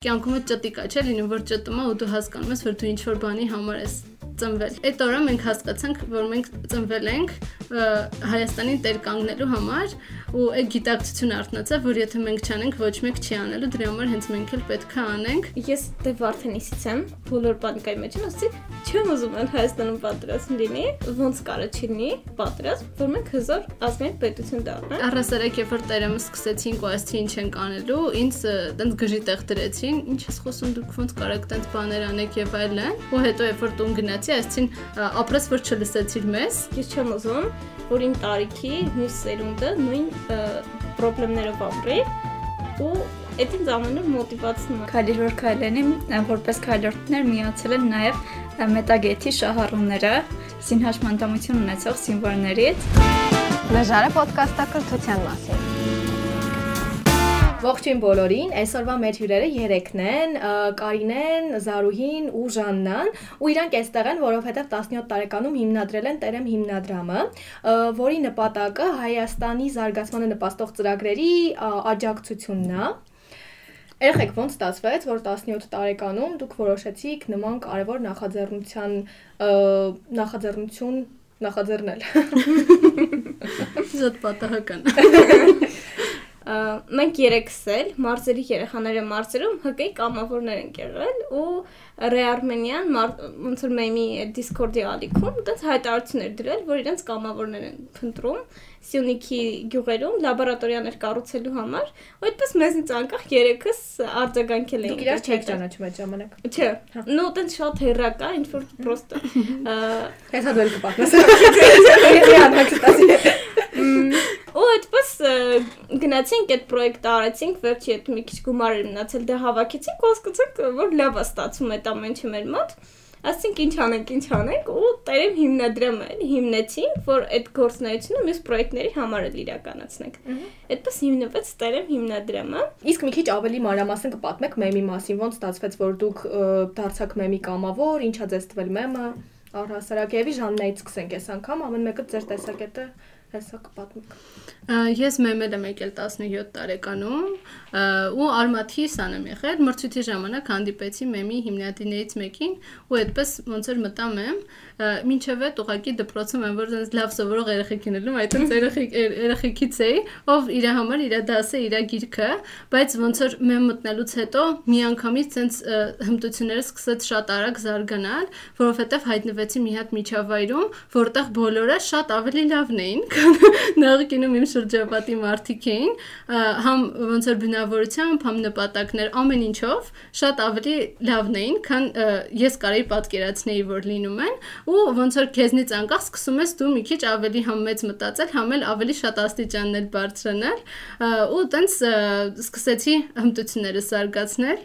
կյանքում ճտիկա չէ լինում որ ճտում է ու դու հասկանում ես որ դու ինչ որ բանի համար ես ծնվել։ Այդ օրը մենք հասկացանք, որ մենք ծնվել ենք Հայաստանին տեր կանգնելու համար ու այդ գիտակցությունը արտնացավ, որ եթե մենք չանենք, ոչ մեկ չի անելու, դրա համար հենց մենք էլ պետք է անենք։ Ես դե Վարդենիսից եմ, բոլոր բանկայի մեջ եմ, ասեցի, չեմ ուզում ալ Հայաստանում պատրաստ լինի, ոնց կարա չլինի պատրաստ, որ մենք հզոր ազգային պետություն դառնանք։ Առասարակ երբ որ տերեմը սկսեցինք ու ասեցի ինչ ենք անելու, ինձ տենց գժի տեղ դրեցին, ինչ ես խոսում դուք ոնց կարաք տենց բաներ անեք եւ այլն։ Ու հետո երբ որ տուն գնացի, ասեցին ապրես որ չլսեցիր մեզ։ Ես չեմ ուզում, որ իմ տարիքի մյուս սերունդը նույն խնդիրներով ապրի ու այդ ինձ ամենուր մոտիվացնում է։ Քայլեր որ քայլենի, որպես քայլորդներ միացել են նաև Մետագեթի շահառուները, սինհաշմանդամություն ունեցող սիմվոլներից։ Լեժարը ոդկասթը կրթության մասին։ Ողջույն բոլորին։ Այսօրվա մեր հյուրերը 3-ն են՝ Կարինեն, Զարուհին ու Ժաննան, ու իրանք այստեղ են, որովհետև 17 տարեկանում հիմնադրել են Տերեմ հիմնադրամը, որի նպատակը Հայաստանի զարգացմանը նպաստող ծրագրերի աջակցությունն է։ Երեխեք ոնց ստացվեց, որ 17 տարեկանում դուք որոշեցիք նման կարևոր նախաձեռնության նախաձեռնություն նախաձեռնել։ Զոտ պատահական մենք երեքս էլ մարզերի երեխաները մարզերում հկեի կամավորներ են եղել ու Ռեարմենյան ոնց որ մեմի Discord-ի ալիքում այդպես հայտարարություններ դրել, որ իրենց կամավորներ են փնտրում Սյունիքի գյուղերում լաբորատորիաներ կառուցելու համար, ու այդպես մեզնից անկախ երեքս արձագանքել էին։ Դուք իրար չեք ճանաչում այդ ժամանակ։ Չէ։ Նո, այդպես շատ հերակա, ինչ որ պրոստը։ Հեսա դու կպատնաս։ Ու այդպես գնացինք այդ պրոյեկտը արեցինք, վերջի այդ մի քիչ գումար էր մնացել, դե հավաքեցինք հասկացանք, որ լավ է ստացվում այդ ամեն ինչը մեր մոտ ասենք ինչ անենք, ինչ անենք ու տերեմ հիմնադրամը հիմնեցինք, որ այդ գործնայությունը մյուս պրոյեկտների համար էլ իրականացնենք։ Այդպես հիմնվեց տերեմ հիմնադրամը։ Իսկ մի քիչ ավելի մանրամասն կպատմեք մեմի մասին, ոնց ստացվեց, որ դուք դարձաք մեմի կամավոր, ինչա ձեզ տվել մեմը։ Առհասարակ եւի Ժաննայից սկսենք այս անգամ, ամեն մեկը ձեր տեսակետը հեսա կպատմեք։ Ես մեմել եմ եկել 17 տարեկանում ու Արմաթի սան եմ եղել։ Մրցույթի ժամանակ հանդիպեցի մեմի հիմնադիրներից մեկին ու այդպես ոնց որ մտամ եմ, մինչև այդ ուղակի դպրոցում եմ, որ դες լավ սովորող երեխեք լինելու, այդտենց երեխեք երեխեքից էի, ով իր համար իր դասը, իր գիրքը, բայց ոնց որ մեմ մտնելուց հետո միանգամից ցենց հմտությունները սկսեց շատ արագ զարգանալ, որովհետև հայտնվեցի մի հատ միջավայրում, որտեղ բոլորը շատ ավելի լավն էին, քան նախկինում իմ շրջապատի մարդիկ էին, համ ոնց որ բնավորությամբ, համ նպատակներ, ամեն ինչով շատ ավելի լավն էին, քան ես կարեի պատկերացնեի, որ լինում են, ու ոնց որ քեզնից անկախ սկսում ես դու մի քիչ ավելի համ մեծ մտածել, համ էլ ավելի շատ աստիճաններ բարձրանալ, ու տենց սկսեցի հմտությունները զարգացնել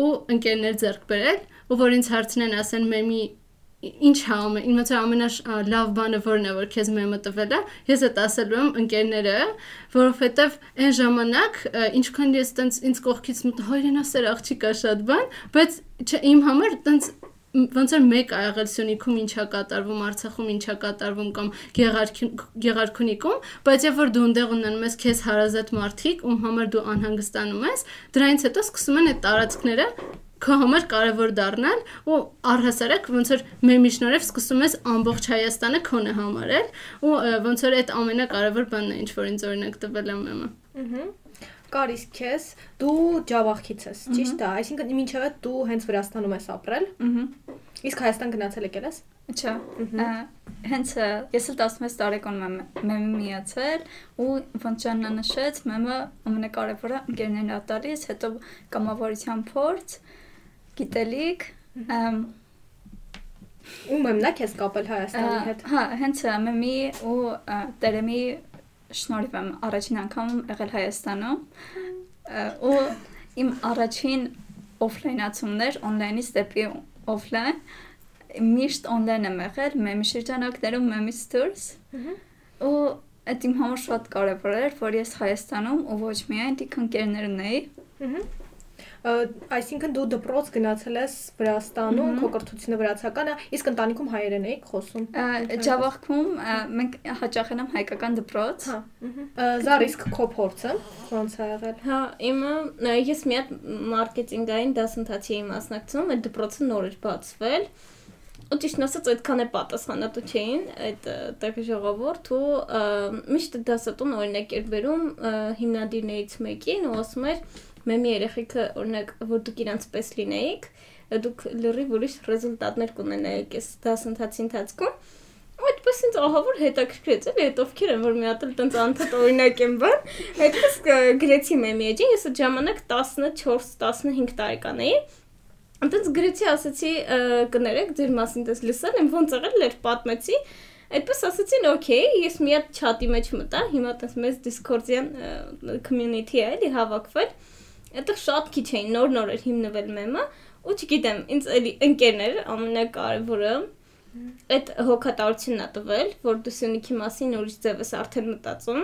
ու ընկերներ ձեռք բերել, ու որ ինձ հարցնեն, ասեն մեմի ինչ հա իմ մոտ ամենալավ բանը որն է որ քեզ մեմը տվել է ես այդ ասելու եմ ընկերները որովհետև այն ժամանակ ինչքան ես տենց ինձ կողքից հայրենասեր աղջիկա շատ բան բայց չէ իմ համար տենց ոնց որ մեկ ա եղել Սյունիքում ինչա կատարվում, Արցախում ինչա կատարվում կամ Գեղարքունիքում, բայց երբ որ դու ընդեղ ունենում ես քեզ հարազատ մարդիկ, ում համար դու անհանգստանում ես, դրանից հետո սկսում են այդ տարածքները քո համար կարևոր դառնալ ու առհասարակ ոնց որ մեր միջնորև սկսում ես ամբողջ Հայաստանը քոնը համարել ու ոնց որ այդ ամենակարևոր բանն է ինչ որ ինձ օրինակ տվել եմ եմը։ Ահա Կարիս քեզ դու Ջավախից ես, ճիշտ է, այսինքն այդ դու հենց Վրաստանում ես ապրել։ Ահա Իսկ Հայաստան գնացել եկել ես։ Չէ։ Հենց ես էլ 16 տարեկանում եմ մեմի միացել ու ոնց Ջաննա նշեց, մեմը ամենակարևորը ընկերներն ա տալիս, հետո կամավորության փորձ, գիտելիք ու մեմնա քեզ կապել Հայաստանի հետ։ Հա, հենց մեմի ու տերեմի շնորհիվ եմ առաջին անգամ եղել Հայաստանում ու իմ առաջին օֆլայնացումներ on-line-ից դեպի օֆլայն միշտ on-line եմ եղել մեմի շրջանակներում մեմից դուրս ու այդ իմ համար շատ կարևոր էր որ ես Հայաստանում ու ոչ միայն դիք ընկերներն էի Ա, Այսինքն դու դպրոց գնացել ես Վրաստանում, քո կրթությունը վրացական է, իսկ ընտանիքում հայերեն էիք խոսում։ Ջավախքում մենք հաճախ ենք հայկական դպրոց։ Հա։ Զար իսկ քո փորձը ո՞նց ա եղել։ Հա, իմը ես մի հատ մարքեթինգային դասընթացի էի մասնակցում, այդ դպրոցը նոր էր բացվել։ Ու ճիշտ ասած այդքան է պատասխանատու չէին այդ տեղի ժողովուրդ ու միշտ դասատուն օրինակ էր բերում ը, հիմնադիրներից մեկին ու ասում էր մեմի երեխեքը օրինակ որ դուք իրանց պես լինեիք դուք լրիվ ուրիշ ռեզուլտատներ կունենայիք այս դասընթացի ընթացքում ու այդպես ինձ ահավոր հետաքրքրեց էլի այդ ովքեր են որ մի հատ էլ տենց անդադ օրինակ են բան այդպես գրեցի մեմի էջին ես այդ ժամանակ 14-15 տարեկան էի Այնտենց գրեցի ասացի «Ը, կներեք ձեր մասին դες լսել եմ ոնց եղել էր պատմեցի Այդպես ասացին, օքեյ, ես մի հատ չաթի մեջ մտա, հիմա տես մեծ Discord-յան community է, էլի հավաքվել։ Այդտեղ շատ քիչ էին, նոր-նոր էր հիմնվել մեմը, ու չգիտեմ, ինձ էլի ընկերներ ամենակարևորը այդ հոգատարությունն է տվել, որ դու Սյունիքի մասին ուրիշ ձև ես արդեն մտածում։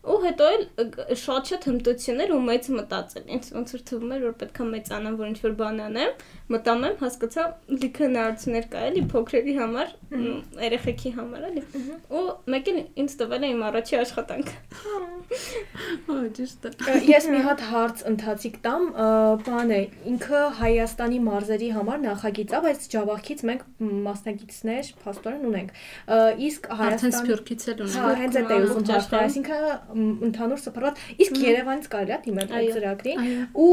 Ու հետո էլ ը, շատ-շատ հմտություններ ու մեծ մտածել։ Ինձ ոնց որ թվում էր, որ պետքա մեծանամ, որ ինչ-որ բան անեմ, մտամ եմ, հասկացա լիքը հնարավորություններ կա էլի փոքրերի համար, երեխեքի համար էլի։ Ու մեկին ինձ տվել է իմ առաջի աշխատանքը։ Հա, ճիշտ է։ Ես մի հատ հարց ընթացիկ տամ, բան է, ինքը Հայաստանի մարզերի համար նախագիծ է, բայց Ջավախից մենք մասնագետներ փաստորեն ունենք։ Իսկ Հայաստան Սփյուռքից էլ ունենք։ Հա, հենց այդ է ուզում աշխարհում։ այսինքն ընդհանուր սփռատ, իսկ Երևանից կարելի է դիմել այդ ծրագրին ու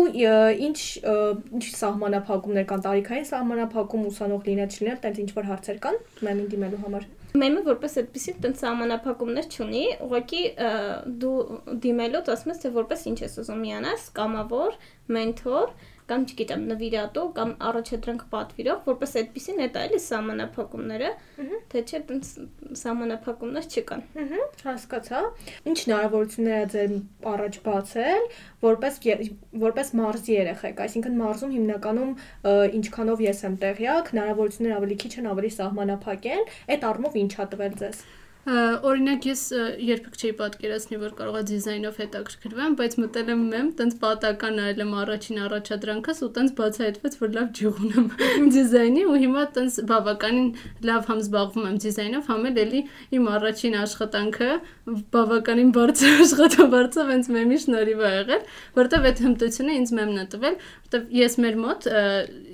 ինչ ինչ սահմանափակումներ կան, տարիքային սահմանափակում ուսանող լինել, չլինել, տենց ինչ որ հարցեր կան մեմին դիմելու համար։ Մեմը որպես այդպեսի տենց սահմանափակումներ չունի, ուղղակի դու դիմելով ասում ես թե որպես ինչ ես ուզում միանաս, կամավոր, մենթոր կամ չգիտեմ նվիրատու կամ առաջադրանք պատվիրող, որպես այդպեսին է դա էլի սահմանափակումները, թե չէ տենց սահմանափակումներ չկան։ Ահա, հասկացա։ Ինչ հնարավորություններ է ձեր առաջ բացել, որպես որպես մարզի երեխեք, այսինքն մարզում հիմնականում ինչքանով ես եմ տեղյակ, հնարավորությունները ավելի քիչ են, ավելի սահմանափակ են, այդ առումով ինչ ա տվել ձեզ։ Ա, Օրինակ ես երբեք չէի պատկերացնի, որ կարողա դիզայնով հետաքրքրվեմ, բայց մտել եմ մեմ, տենց պատական նայել եմ առաջին առաջադրանքս ու տենց բացահայտվեց, որ լավ ջիղ ունեմ դիզայնի ու հիմա տենց բավականին լավ համ զբաղվում եմ դիզայնով, համ էլ էլի իմ առաջին աշխատանքը բավականին բարձր աշխատավարձով հենց մեմի շնորհիվ ա եղել, որտեվ այդ հմտությունը ինձ մեմն է տվել, որտեվ ես մեր մոտ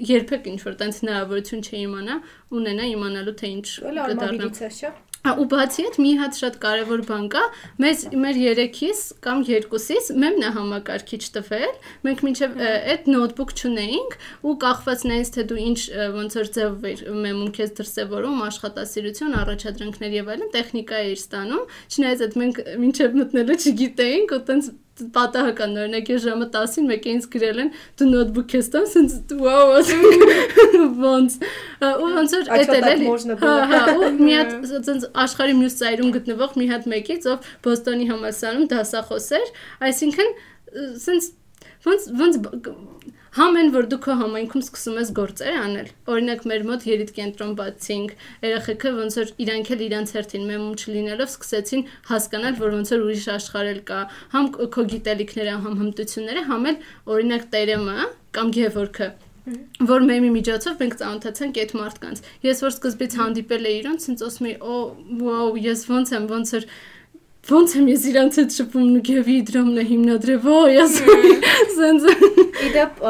երբեք ինչ որ տենց հնարավորություն չէի իմանա ունենա իմանալու թե ինչ կդառնա է, Ա, ու բացի այդ մի հատ շատ կարևոր բան կա, մեզ մեր երեքից կամ երկուսից մեմն է համակարգիչ տվել։ Մենք մինչև այդ նոթբուք չունեինք ու կախված նայից թե դու ինչ ոնց որ ձև մեմում քեզ դրսևորում աշխատասիրություն, առաջադրանքներ եւ այլն, տեխնիկա էր ստանում։ Չնայած այդ մենք մինչև մտնելը չգիտեինք ու տենց պատահական օրինակ ես ժամը 10-ին մեկ ինձ գրել են դու նոթբուք ես տամ սենց վաու ոնց ու ոնց էր էտել էլի հա, հա ու մի հատ սենց աշխարհի մյուս ծայրում գտնվող մի հատ մեկից ով Բոստոնի համալսարանում դասախոս էր այսինքն սենց ոնց ոնց բ- Համեն որ դու քո համայնքում սկսում ես գործեր անել։ Օրինակ մեր մոտ երիտ կենտրոն բացինք, երեխեքը ոնց որ իրանք էլ իրանց հերթին մեմում չլինելով սկսեցին հասկանալ, որ ոնց որ ուրիշ աշխարհ էլ կա, համ քո գիտելիքները, համ հմտությունները, համ էլ օրինակ Տերեմը կամ Գևորգը որ մեմի միջոցով մենք ծանոթացանք այդ մարդկանց։ Ես որ սկզբից հանդիպել էի իրենց, ինձ ասում էի, «Օ, վաու, ես ոնց եմ, ոնց էր ոնց եմ ես իրանց հետ շփում ու գևի դրամն է հիմնադրել, ոյ, ես սենց Իդեպ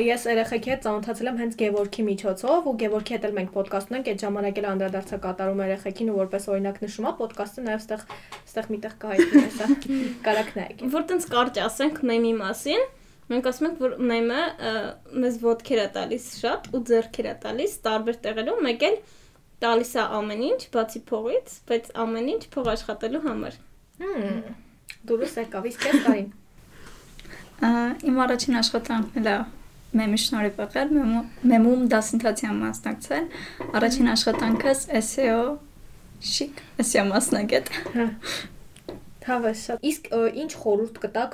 ես երեխեքի հետ ծանոթացել եմ հենց Գևորգի միջոցով ու Գևորգի հետ էլ մենք ոդկաստ ունենք, այդ ժամանակ էլ անդրադարձա կատարում երեխեքին ու որպես օրինակ նշում է ոդկասթը նաև ստեղ ստեղ միտեղ այդ հեսա կարակ նայեք։ Որ տենց կարճ ասենք մեմի մասին, մենք ասում ենք, որ մեմը ը, մեզ ոդքեր է տալիս շատ ու ձեռքեր է տալիս տարբեր տեղերում, մեկ էլ տալիս է ամեն ինչ, բացի փողից, բայց ամեն ինչ փող աշխատելու համար։ Հմ, Դուրս եկավ, իսկ ես կային։ Ա, Իմ առաջին աշխատանքն է մեմի շնորհիվ եղել, մեմու- մեմում դասընթացի մասնակցել։ Առաջին աշխատանքս SEO շիկ, SEO Թավ է շատ։ Իսկ ինչ խորհուրդ կտաք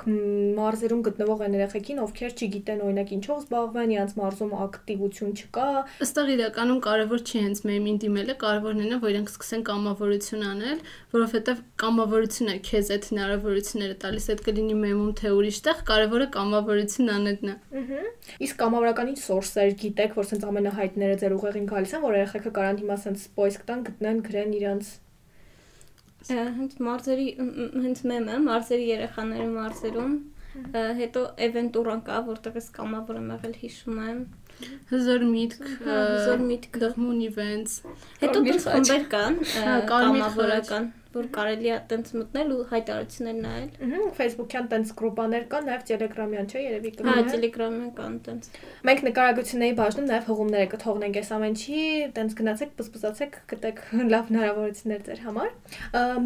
մարզերում գտնվող այն երեխեքին, ովքեր չգիտեն օրինակ ինչով զբաղվեն, իրանց մարզում ակտիվություն չկա։ Ըստեղ իրականում կարևոր չի հենց մեմին դիմելը, կարևորն է, որ իրենք սկսեն կամավորություն անել, որովհետև կամավորությունը քեզ այդ հնարավորությունները տալիս, այդ կլինի մեմում թե ուրիշտեղ, կարևորը կամավորություն անելն է։ Ահա։ Իսկ կամավորականի սորսեր գիտեք, որ ցենց ամենահայտները ձեր ուղեղին գալիս են, որ երեխեքը կարան հիմա ցենց սպոյս կտան գտնեն գրեն իրանց Հենց մարզերի հենց մեմը մարզերի երեխաների մարզերում ա, հետո էվենտուրան կա, որտեղ ես կամավոր եմ եղել հիշում եմ։ Հզոր միտք, Հա, հզոր միտք։ դղմուն events։ Հետո դուք խմբեր կան, ա, Հա, կամավորական, որ կարելի է տենց մտնել ու հայտարարություններ նայել։ Ահա, Facebook-յան տենց գրուպաներ կան, նաև Telegram-յան, չէ, երևի Հա, կլինի։ Telegram-ն կան տենց։ Մենք նկարագրությունների բաժնում նաև հողումներ կթողնենք այս ամենի, տենց գնացեք, բզբզացեք, գտեք լավ հնարավորություններ ձեր համար։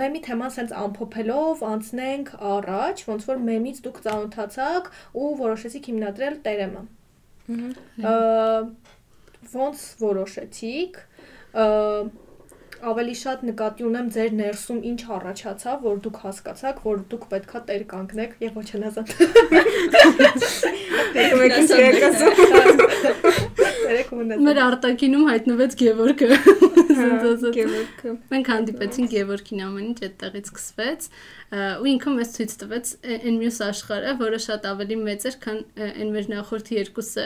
Մեմի թեման սենց ամփոփելով անցնենք առաջ, ոնց որ մեմից դուք ծանոթացաք ու որոշեցիք հիմնադրել տերեմը։ Ա, Ոնց որոշեցիք։ ավելի շատ նկատի ունեմ ձեր ներսում ինչ առաջացավ, որ դուք հասկացաք, որ դուք պետքա տեր կանգնեք եւ ոչ հնազանդ։ Մեկը ցերեկասը։ Երեք ունես։ Մեր արտակինում հայտնվեց Գևորգը։ Զնդոզը։ Գևորգը։ Մենք հանդիպեցինք Գևորգին ամեն ինչ այդտեղից սկսվեց ա, ու ինքը մեզ ցույց տվեց այն մյուս աշխարհը, որը շատ ավելի մեծ էր, քան այն մեր նախորդ երկուսը,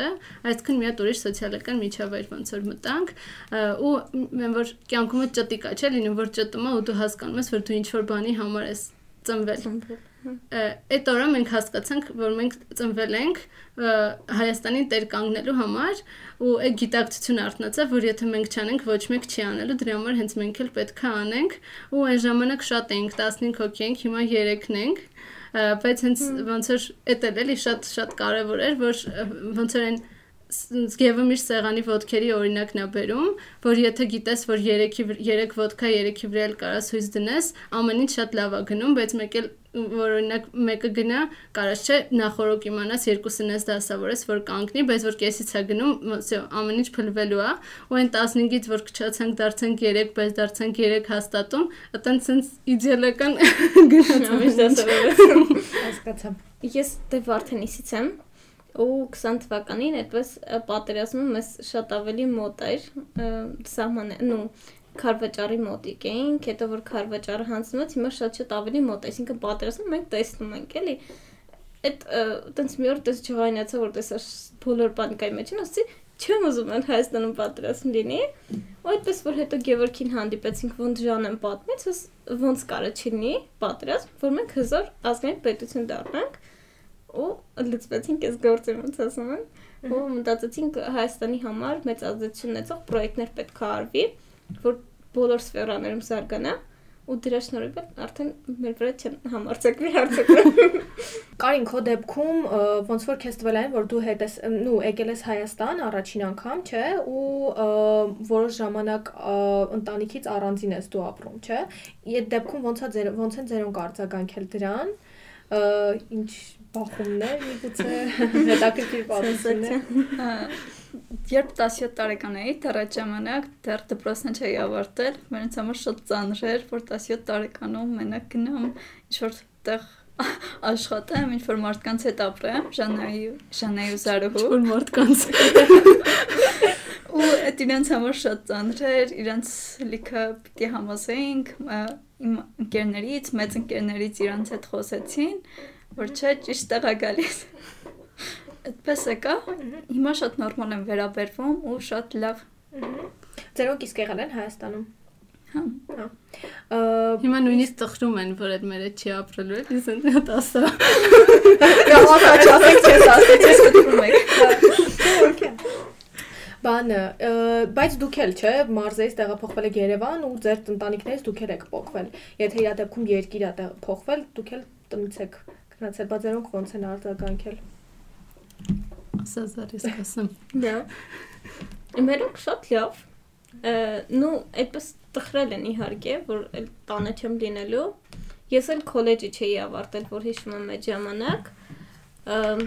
այսինքն մի հատ ուրիշ սոցիալական միջավայր ոնց որ մտանք ու մեն որ կյանքում ճտիկ չէ՞ լինում որ ճտում է ու դու հասկանում ես, որ դու ինչ որ բանի համար ես ծնվել։ Ա, Այդ օրը մենք հասկացանք, որ մենք ծնվել ենք Հայաստանին տեր կանգնելու համար ու այդ գիտակցությունը արտնացավ, որ եթե մենք չանենք, ոչ մեկ չի անելու, դրա համար հենց մենք էլ պետք է անենք ու այն ժամանակ շատ էինք 15 հոգի ենք, հիմա 3-ն ենք բայց հենց ոնց որ էդ էլ էլի շատ շատ կարևոր էր, որ ոնց որ այն Զգևը միշտ սեղանի ոդքերի օրինակն է բերում, որ եթե գիտես, որ 3-ի 3 ոդքա 3-ի վրա էլ կարաս հույս դնես, ամեն ինչ շատ լավ է գնում, բայց մեկ էլ որ օրինակ մեկը գնա, կարաս չէ նախորոք իմանաս երկուսն էս դասավորես, որ կանգնի, բայց որ կեսից է գնում, ամեն ինչ փլվելու է, ու այն 15-ից որ քչացանք դարձանք 3, բայց դարձանք 3 հաստատում, այտենց սենց իդեալական գնացում է դասավորես։ Հասկացա։ Ես դե Վարդենիսից եմ, ու 20 թվականին այդպես պատերազմը մեզ շատ ավելի մոտ էր սահմանը, նու Խարվաճարի մոտիկ էինք, հետո որ Խարվաճարը հանձնված, հիմա շատ-շատ ավելի մոտ այսինքն պատերազմը մենք տեսնում ենք, էլի։ Այդ տենց մի օր տես չհայնացա, որ տեսա բոլոր պանիկայի մեջ են, ասեցի, չեմ ուզում են Հայաստանում պատերազմ լինի։ Ու այդպես որ հետո Գևորգին հանդիպեցինք, ոնց Ժանեն պատմեց, ոնց կարա չլինի պատերազմ, որ մենք հզոր ազգային պետություն դառնանք ու լծվեցինք այս գործը ոնց ասում են ու մտածեցինք Հայաստանի համար մեծ ազդեցություն ունեցող պրոյեկտներ պետք է արվի որ բոլոր սֆերաներում զարգանա ու դրա շնորհիվ արդեն մեր վրա չեն համարցակվի հարցակվի Կարին քո դեպքում ոնց որ քեզ տվել այն որ դու հետ ես նու եկել ես Հայաստան առաջին անգամ, չէ, ու որոշ ժամանակ ընտանիքից առանձին ես դու ապրում, չէ։ Այդ դեպքում ոնց է ոնց են ձերուն արձագանքել դրան։ Ինչ բախումներ միգուցե հետաքրքիր պատմություններ։ Ա, Երբ 17 տարեկան էի, դեռ այդ ժամանակ դեռ դպրոցն չէի ավարտել, մենից համար շատ ծանր էր, որ 17 տարեկանում մենակ գնամ ինչ-որ տեղ աշխատեմ, ինչ-որ մարդկանց հետ ապրեմ, Ժանայի, Ժանայի ու Զարուհու։ որ մարդկանց Ու այդ իրենց համար շատ ծանր էր, իրենց լիքը պիտի համոզեինք, ա, իմ ընկերներից, մեծ ընկերներից իրենց հետ խոսեցին, որ չէ, ճիշտ տեղ է գալիս։ Այդպես եկա։ Հիմա շատ նորմալ եմ վերաբերվում ու շատ լավ։ Ձերոնք իսկ եղել են Հայաստանում։ Հա։ Ա, հիմա նույնիսկ տխրում են, որ այդ մերը չի ապրելու, էլի տասը։ Կարող է չասեք, չես ասեք, Ես կտրում եք։ Բանը, ը, բայց դուք էլ չէ, մարզերից տեղափոխվել եք Երևան ու ձեր ընտանիքներից դուք էլ եք փոխվել։ Եթե իր դեպքում երկիր է փոխվել, դուք էլ տնից եք գնացել, բայց ձերոնք ոնց են արձագանքել։ Ասա զարիս ասեմ։ Դա։ Իմերոք շատ լավ։ նու այդպես տխրել են իհարկե, որ էլ տանը չեմ լինելու։ Ես էլ քոլեջի չէի ավարտել, որ հիշում եմ այդ ժամանակ։ Ամ,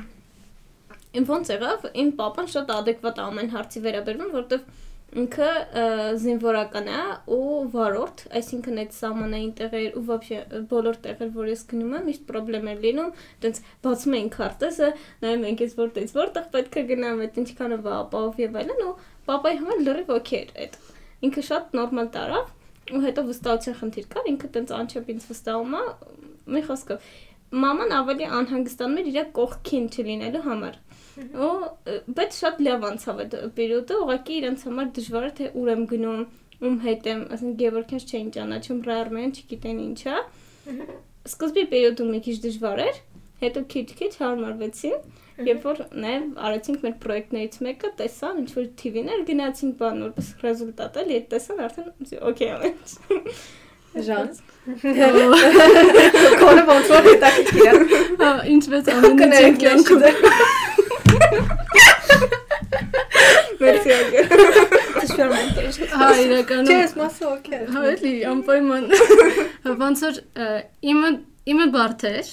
Իմ ոնց եղավ, իմ papan շատ adekvat ամեն հարցի վերաբերվում, որովհետև ինքը ը, զինվորական է ու վարորդ, այսինքն այդ սահմանային տեղեր ու вообще բոլոր տեղեր, որ ես գնում եմ, միշտ խնդրեմ էր լինում, այտենց բացում էին քարտեզը, նայում ենք ես որտեղից որտեղ պետք է գնամ, այդ ինչքանով է ապահով եւ այլն ու papai համար լրիվ օքեյ էր այդ։ Ինքը շատ նորմալ տարավ ու հետո վստահության խնդիր կար, ինքը տենց անչափ ինձ վստահում է, մի խոսքով մաման ավելի անհանգստանում էր իր կողքին չլինելու համար։ Ու բայց շատ լավ անցավ այդ պերիոդը, ուղղակի իրենց համար դժվար էր թե ուր եմ գնում, ում հետ եմ, ասենք Գևորգյանց չէին ճանաչում, Ռայարմեն չգիտեն ինչա։ Սկզբի պերիոդում մի քիչ դժվար էր, հետո քիչ-քիչ հարմարվեցին, երբ որ նաև արեցինք մեր պրոյեկտներից մեկը, տեսան ինչ որ TV-ներ գնացինք բան որպես ռեզուլտատ էլի, այդ տեսան արդեն օքեյ ամեն ինչ։ Ժան։ Կոնը ոնց որ հետաքրքիր է։ ինչպես ամեն ինչ կյանքում Մերսի ագե։ Էքսպերիմենտ Հա, իրականում Չես մասը օքեյ։ Հա, էլի անպայման։ Ոնց որ իմը իմը բարդ էր։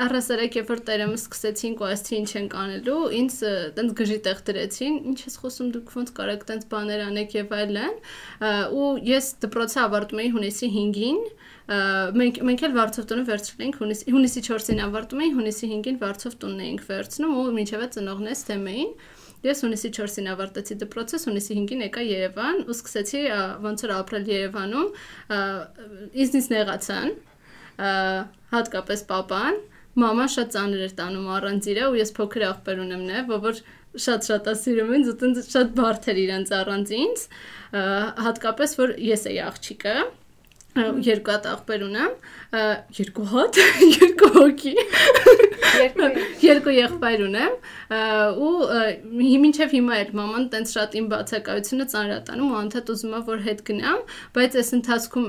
Առասարակ երբ որ տերեմը սկսեցինք ու ասեցի ինչ ենք անելու, ինձ տենց գժի տեղ դրեցին, ինչ ես խոսում դուք ոնց կարաք տենց բաներ անեք եւ այլն։ Ու ես դպրոցը ավարտում էի հունիսի 5-ին, ը, մենք մենք էլ Վարչով տունը վերցրել էինք հունիսի հունիսի 4-ին ավարտում էի, հունիսի 5-ին Վարչով տունն էինք վերցնում ու մինչև այդ ծնողներս թեմ էին։ Ես հունիսի 4-ին ավարտեցի դպրոցը, հունիսի 5-ին եկա Երևան ու սկսեցի ոնց որ ապրել Երևանում։ Ինձնից նեղացան, հատկապես papan։ Մաման շատ ծանր էր տանում առանց իրը ու ես փոքր աղբեր ունեմ նաև, որ շատ-շատ ասիրում են, զուտեն շատ բարդ էր իրենց առանց ինձ։ Հատկապես որ ես էի աղջիկը, ա, երկու հատ աղբեր ունեմ, երկու հատ, երկու հոգի։ Երկու եղբայր ունեմ ու մինչև հիմա էլ մաման տենց շատ իմ բացակայությունը ծանրատանում ու անդադ ուզում է որ հետ գնամ, բայց այս ընթացքում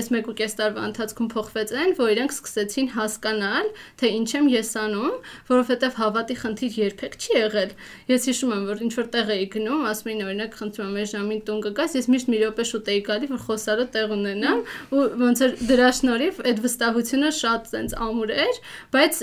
այս 1.5 տարվա ընթացքում փոխվեց այն, որ իրենք սկսեցին հասկանալ, թե ինչ եմ ես անում, որովհետև հավատի խնդիր երբեք չի եղել։ Ես հիշում եմ, որ ինչ որ տեղ էի գնում, ասում էին օրինակ խնդրում եմ այս ժամին տուն կգաս, ես միշտ մի րոպե շուտ էի գալի, որ խոսալը տեղ ունենամ ու ոնց որ դրա շնորհիվ այդ վստահությունը շատ sense ամուր էր, բայց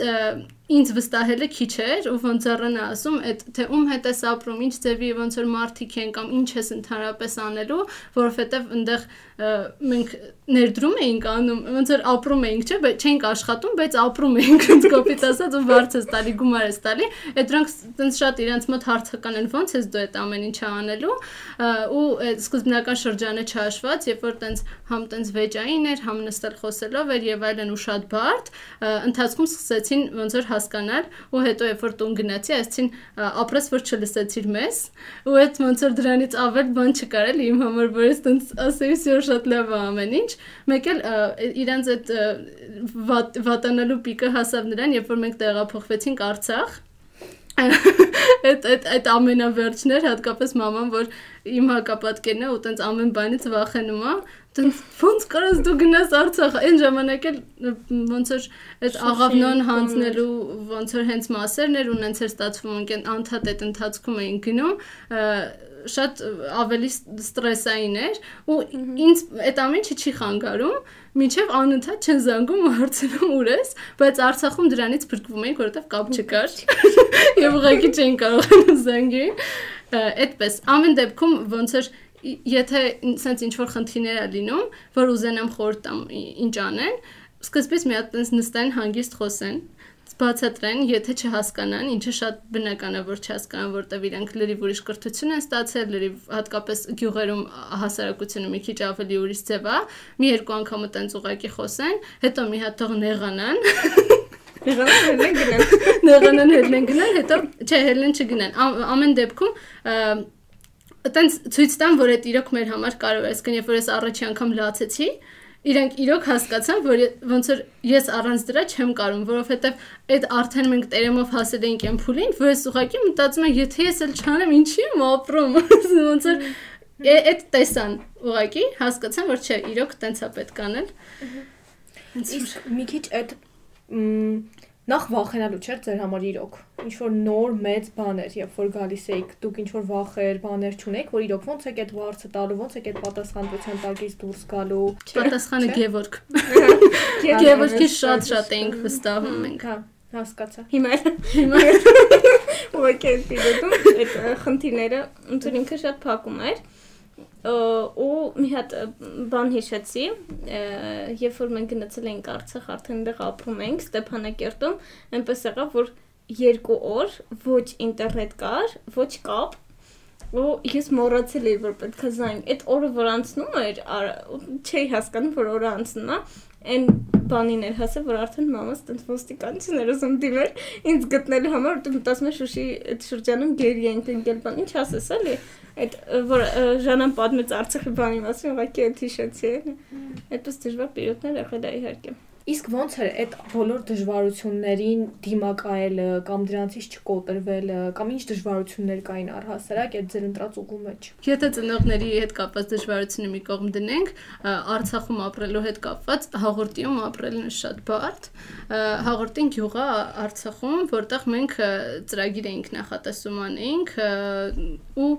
ինձ վստահելը քիչ էր ու ոնց առանա ասում այդ թե ում հետ ես ապրում ինչ ձևի ոնց որ մարդիկ են կամ ինչ ես ընդհանրապես անելու որովհետև այնտեղ մենք ներդրում էինք անում ոնց որ ապրում էինք չէ բայց չենք աշխատում բայց ապրում էինք ոնց կոպիտ ասած ու վարձ ես տալի գումար ես տալի այդ դրանք տենց շատ իրանց մոտ հարցական են ոնց ես դու այդ ամեն ինչը անելու ու սկզբնական շրջանը չհաշված երբ որ տենց համ տենց վեճային էր համ նստել խոսելով էր եւ այլն ու շատ բարդ ընթացքում սկսեցին ոնց որ հասկանալ ու հետո երբ որ տուն գնացի ասեցին ա, ապրես որ չլսեցիր մեզ ու այդ ոնց որ դրանից ավել բան չկար էլի իմ համար որ ես տենց ասեի սյուր շատ լավ է ամեն ինչ մեկ էլ իրանց այդ վատանալու պիկը հասավ նրան երբ որ մենք տեղափոխվեցինք Արցախ այդ այդ այդ ամենավերջն էր հատկապես մաման որ իմ հակապատկերն է ու տենց ամեն բանից վախենում է տենց ոնց կարաս դու գնաս Արցախ այն ժամանակ էլ ոնց որ այդ աղավնոն հանձնելու ոնց որ հենց մասերն էր ունենց էր ստացվում ընկեն անդադ այդ ընթացքում էին գնում շատ ավելի ստրեսային էր ու ինձ այդ ամեն ինչը չի խանգարում միջև անընդհատ չեն զանգում ու հարցնում ուր ես բայց Արցախում դրանից փրկվում էինք որովհետև կապ չկար եւ ուղղակի չեն կարող զանգի Ա, այդպես ամեն դեպքում ոնց ի- եթե sense ինչ որ խնդիրներ է լինում որ ուզենամ խորտ տամ ինչ անեն սկզբից մի հատ տես նստեն հանգիստ խոսեն բացատրեն, եթե չհասկանան, ինչը շատ բնական է, որ չհասկանան, որտեվ իրենք լրիվ ուրիշ կրթություն են ստացել, լրիվ հատկապես գյուղերում հասարակությունը մի քիչ ավելի ուրիշ ձև է, մի երկու անգամ տենց ուղակի խոսեն, հետո մի հատ թող նեղանան, Եղանքն են գնան։ նեղանան հետն գնան, հետո չէ, հելն չգնան։ Ամ- Ամեն դեպքում Այտենց ցույց տան, որ այդ իրոք մեր համար կարող է, այսինքն երբ որ ես առաջի անգամ լացեցի, իրենք իրոք հասկացան, որ ոնց որ ես առանց դրա չեմ կարում, որովհետև այդ արդեն մենք տերեմով հասել էինք այն փուլին, որ ես ուղղակի մտածում եմ, եթե ես էլ չանեմ, ինչի եմ ապրում, ոնց որ այդ տեսան ուղղակի հասկացան, որ չէ, իրոք տենց է պետք անել։ Իսկ մի քիչ այդ նախ վախենալու չէր ձեր համար իրոք։ Ինչ որ նոր մեծ բաներ, երբ որ գալիս էիք, դուք ինչ որ վախեր, բաներ չունեք, որ իրոք ոնց եք այդ վարձը տալու, ոնց եք այդ պատասխանատվության տակից դուրս գալու։ Պատասխանը Գևորգ։ Գևորգ Գևորգի շատ շատ էինք վստահում մենք։ Հա, հասկացա։ Հիմա Հիմա ուղղակի այդ պիրոդում այդ խնդիրները ոնց որ ինքը շատ փակում էր ու մի հատ բան հիշեցի երբ որ մենք գնացել էինք Արցախ արդեն այնտեղ ապրում էինք Ստեփանակերտում այնպես եղավ որ երկու օր ոչ ինտերնետ կար ոչ կապ ու ես մոռացել էի որ պետք է զանգ այդ օրը որ անցնում էր չէի հասկանում որ օրը անցնում է այն բանին էր հասել որ արդեն մամաս տենց ոստիկանություններ ուզում դիմեր ինձ գտնելու համար որտեղ մտածում եմ շուշի այդ շրջանում գերի ենք ընկել բան ինչ ասես էլի այդ որ ժանան պատմեց Արցախի բանի մասին ուղղակի այդ հիշեցի այդպես դժվար պիրոդներ եղել է իհարկե Իսկ ոնց էր այդ բոլոր դժվարություններին դիմակայելը կամ դրանցից չկոտրվելը կամ ինչ դժվարություններ կային առհասարակ այդ ձեր ընտրած ուղու մեջ։ Եթե ծնողների հետ կապված դժվարությունը մի կողմ դնենք, Արցախում ապրելու հետ կապված հաղորդիում ապրելն է շատ բարդ։ Հաղորդին գյուղա Արցախում, որտեղ մենք ծրագիր էինք նախատեսում անեինք ու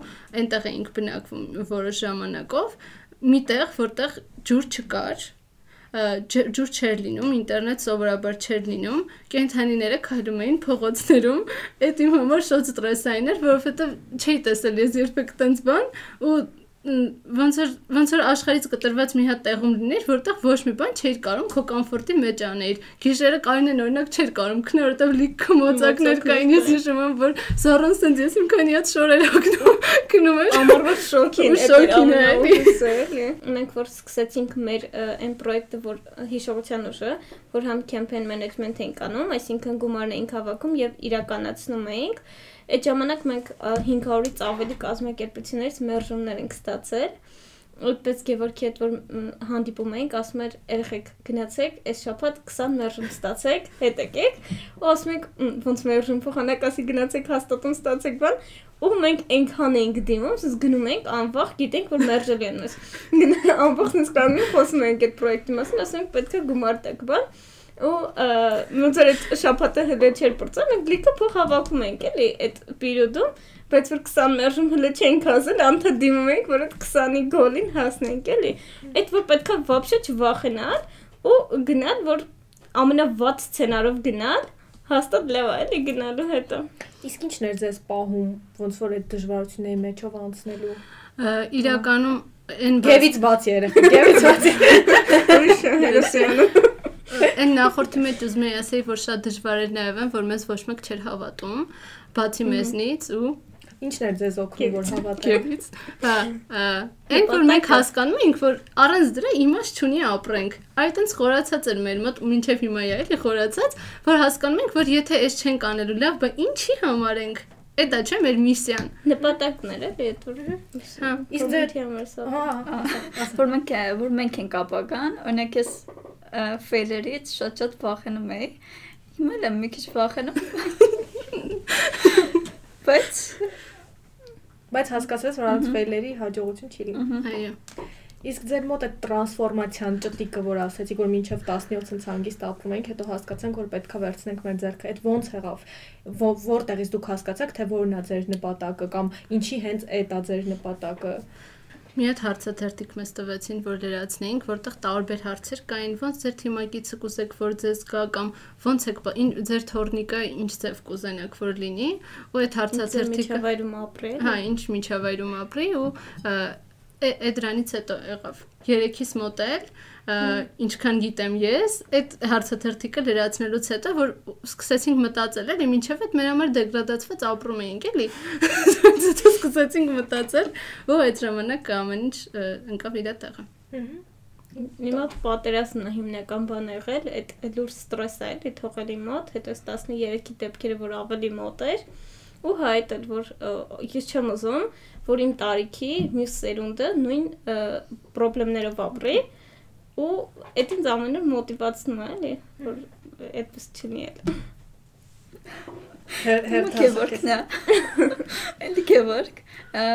այնտեղ էինք բնակվում որոշ ժամանակով, միտեղ, որտեղ ջուր չկար, ջուր չէր լինում, ինտերնետ սովորաբար չէր լինում, կենթանիները քայլում էին փողոցներում, այդ իմ համար շատ ստրեսային էր, որովհետև չէի տեսել ես երբեք տենց բան ու ոնց որ ոնց որ աշխարհից կտրված մի հատ տեղում լիներ, որտեղ ոչ մի բան չէր կարող քո կոմֆորտի մեջ անել։ Գիշերը կայնեն օրինակ չէր կարող քնել, որտեղ լիք մոծակներ կային, ես հիշում եմ, որ զառոն սենց ես իմ քանի հատ շորեր օգնում քնում էր։ ամառվա շոկին Ու շոկին է, մենք որ սկսեցինք մեր այն պրոյեկտը որ հիշողության ուժը որ համ campaign management էինք անում այսինքն գումարն էինք հավաքում եւ իրականացնում էինք այդ ժամանակ մենք ը, 500-ից ավելի կազմակերպություններից մերժումներ ենք ստացել Այդպես Գևորգի հետ որ հանդիպում էինք, ասում էր երեխեք գնացեք, այս շաբաթ 20 մերժում ստացեք, հետ եկեք։ Ու ասում ենք «Մ, ոնց մերժում փոխանակ ասի գնացեք հաստատում ստացեք բան, ու մենք այնքան էինք դիմում, ասես գնում ենք անվախ, գիտենք որ մերժել են մեզ։ անվախ նս կանում խոսում ենք այդ պրոյեկտի մասին, ասում ենք պետք է գումար տակ բան ու ը, ոնց որ այդ շաբաթը հենց չէր բրծա, մենք լիքը փող հավաքում ենք էլի այդ պերիոդում, բայց որ 20 մերժում հələ չենք հասել, անդադիմում ենք, որ այդ 20-ի գոլին հասնենք էլի։ Այդ որ պետքա вообще չվախենալ ու գնալ, որ ամենավատ սցենարով գնալ, հաստատ լավ է էլի գնալու հետո։ Իսկ ինչն էր ձեզ պահում ոնց որ այդ դժվարությունների մեջով անցնելու։ Ա, Իրականում այն բաց- Գևից բացի երեխեք, գևից բացի։ Ուրիշ է հերոսյանը։ Այն նախորդի մեջ ուզում եի ասեի, որ շատ դժվար էր նաև այն, որ մեզ ոչ մեկ չէր հավատում, բացի մեզնից ու Ինչն էր ձեզ օգնում որ հավատաք։ Քեվից։ Հա, այն որ մենք հասկանում ենք, որ առանց դրա իմաստ չունի ապրենք։ Այդտենց խորացած էր մեր մոտ, մինչև հիմա է էլի խորացած, որ հասկանում ենք, որ եթե այս չենք անելու լավ, բա ինչի համար ենք։ Էդա չէ մեր միսիան։ Նպատակներ էլի այդ որ։ Հա։ Իսկ ձեր համար սա։ Հա, որ մենք որ մենք ենք ապագան, օրինակ ես ֆեյլերից շատ-շատ վախենում էի։ Հիմա էլ եմ մի քիչ վախենում։ Բայց բայց հասկացես որ առանց ֆեյլերի հաջողություն չի լինի։ Այո։ Իսկ ձեր մոտ այդ տրանսֆորմացիան ճտիկը, որ ասեցիք, որ մինչև 17-ից հանգիստ ապրում ենք, հետո հասկացանք, որ պետքա վերցնենք մեր ձեռքը։ Այդ ոնց եղավ։ Որտեղից դուք հասկացաք, թե որն է ձեր նպատակը կամ ինչի հենց այդ է ձեր նպատակը։ Մի հատ հարցաթերթիկ մեզ տվեցին, որ լրացնեինք, որտեղ տարբեր հարցեր կային, ոնց ձեր թիմակիցը կուզեք, որ ձեզ գա կամ ոնց եք ձեր թորնիկը ինչ ձև կուզենաք, որ լինի, ու այդ հարցաթերթիկը միջավայրում ապրել։ Հա, ինչ միջավայրում ապրի ու է- դրանից հետո եղավ։ Երեքից մոտել, ա, ինչքան գիտեմ ես, այդ հարցաթերթիկը լրացնելուց հետո որ սկսեցինք մտածել, էլի մինչև այդ մեր համար դեգրադացված ապրում էինք, էլի։ Հետո սկսեցինք մտածել, ու այդ ժամանակ ամեն ինչ ընկավ իր տեղը։ Հիմա պատերազմն է հիմնական բանը եղել, այդ լուրջ ստրես է էլի թողելի մոտ, հետո այս 13-ի դեպքերը, որ ավելի մոտ էր, ու հա այդ էլ որ ես չեմ ուզում, որ իմ տարիքի մյուս սերունդը նույն խնդիրներով ապրի, ու այդ ինձ ամեն օր մոտիվացնում է էլի, որ այդպես չլինի էլ։ Գևորգն է։ Գևորգ։ ա,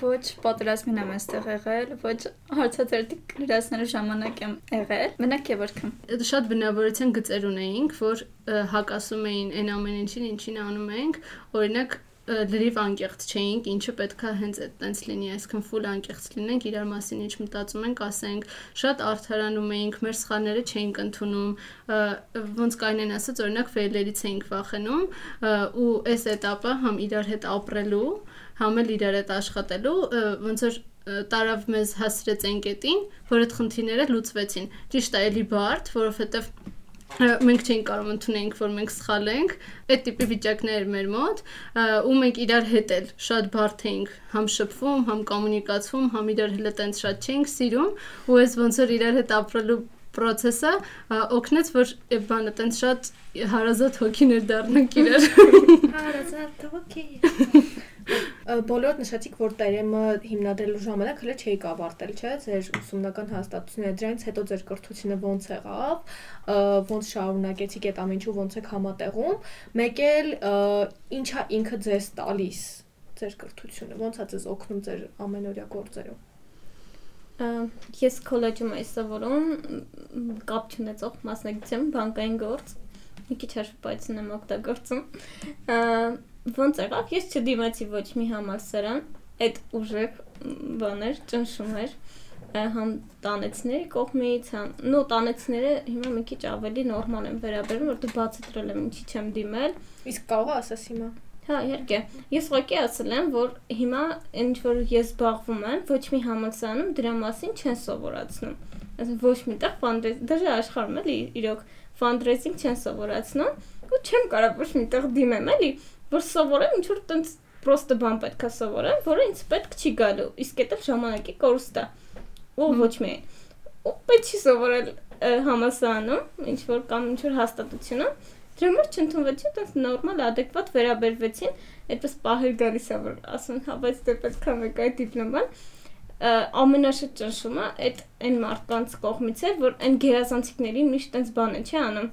Ոչ պատերազմին եմ այստեղ եղել, ոչ հարցաթերթիկ լրացնելու ժամանակ եմ եղել։ Մենակ Գևորգը։ Այդ շատ բնավորության գծեր ունեինք, որ հակասում էին այն ամեն ինչին, ինչին անում ենք, օրինակ լրիվ անկեղծ չէինք, ինչը պետքա հենց այդտենց լինի, այսինքն ֆուլ անկեղծ լինենք, իրար մասին ինչ մտածում ենք, ասենք, շատ արթարանում էինք, մեր սխալները չէինք ընդունում, ոնց կայնեն ասած, օրինակ ֆեյլերից էինք վախենում, ու այս этаպը համ իրար հետ ապրելու, համ էլ իրար հետ աշխատելու, ոնց որ տարավ մեզ հասրեց այն կետին, որ այդ խնդիրները լուծվեցին։ Ճիշտ է, էլի բարդ, որովհետև մենք չէինք կարող ընդունենք, որ մենք սխալ ենք, այդ տիպի վիճակներ մեր մոտ, ու մենք իրար հետ էլ շատ բարդ էինք, համ շփվում, համ կոմունիկացվում, համ իրար հետ տենց շատ չէինք սիրում, ու այս ոնց որ իրար հետ ապրելու process-ը օգնեց, որ բանը տենց շատ հարազատ հոգիներ դառնանք իրար։ Հարազատ հոգի։ Բոլորդ նշեցիք, որ տերեմը հիմնադրելու ժամանակ հələ չէի ավարտել, չէ՞, ձեր ուսումնական հաստատությունները դրանից հետո ձեր կրթությունը ոնց եղավ, ոնց շարունակեցիք այդ ամեն ինչու, ոնց եք համատեղում, մեկ էլ ինչա ինքը ձեզ տալիս ձեր կրթությունը, ոնց է ձեզ օգնում ձեր ամենօրյա գործերում։ Ես քոլեջում եմ սովորում կապ չունեցող մասնագիտություն բանկային գործ։ Մի քիչ հաշվապայցն եմ օգտագործում։ Ոնց եղավ, ես չդիմացի ոչ մի համալսարան, այդ ուժեղ մ, բաներ ճնշում էր համ տանեցների կողմից, համ նո տանեցները հիմա մի քիչ ավելի նորմալ են վերաբերվում, որտեղ բացատրել եմ ինչի չեմ դիմել, Իսկ կարող ես ասես հիմա։ Հա, իհարկե։ Ես ուղղակի ասել եմ, որ հիմա ինչ որ ես զբաղվում եմ, ոչ մի համալսարանում դրա մասին չեն սովորացնում։ Այսինքն ոչ միտեղ ֆանդրեզ, դժե աշխարհում էլի իրոք ֆանդրեզինգ չեն սովորացնում, ու չեմ կարող ոչ միտեղ դիմեմ, էլի, որ սովորեմ ինչ որ տենց պրոստը բան պետքա սովորեմ, որը ինձ պետք չի գալու։ Իսկ դա ժամանակի կորուստ է։ Ու ոչ մի։ Ու պետք չի սովորել ը, համալսարանում, ինչ որ կամ ինչ որ հաստատությունում, Դրա համար չընդունվեցին, այդպես նորմալ, adekvat վերաբերվեցին, այդպես պահել գալիս է որ ասում, հա, բայց դե պետք է մեկ այդ դիպլոման ը, ամենաշատ ճնշումը այդ այն մարդկանց կողմից էր, որ այն գերազանցիկներին միշտ տենց բան են, չի անում։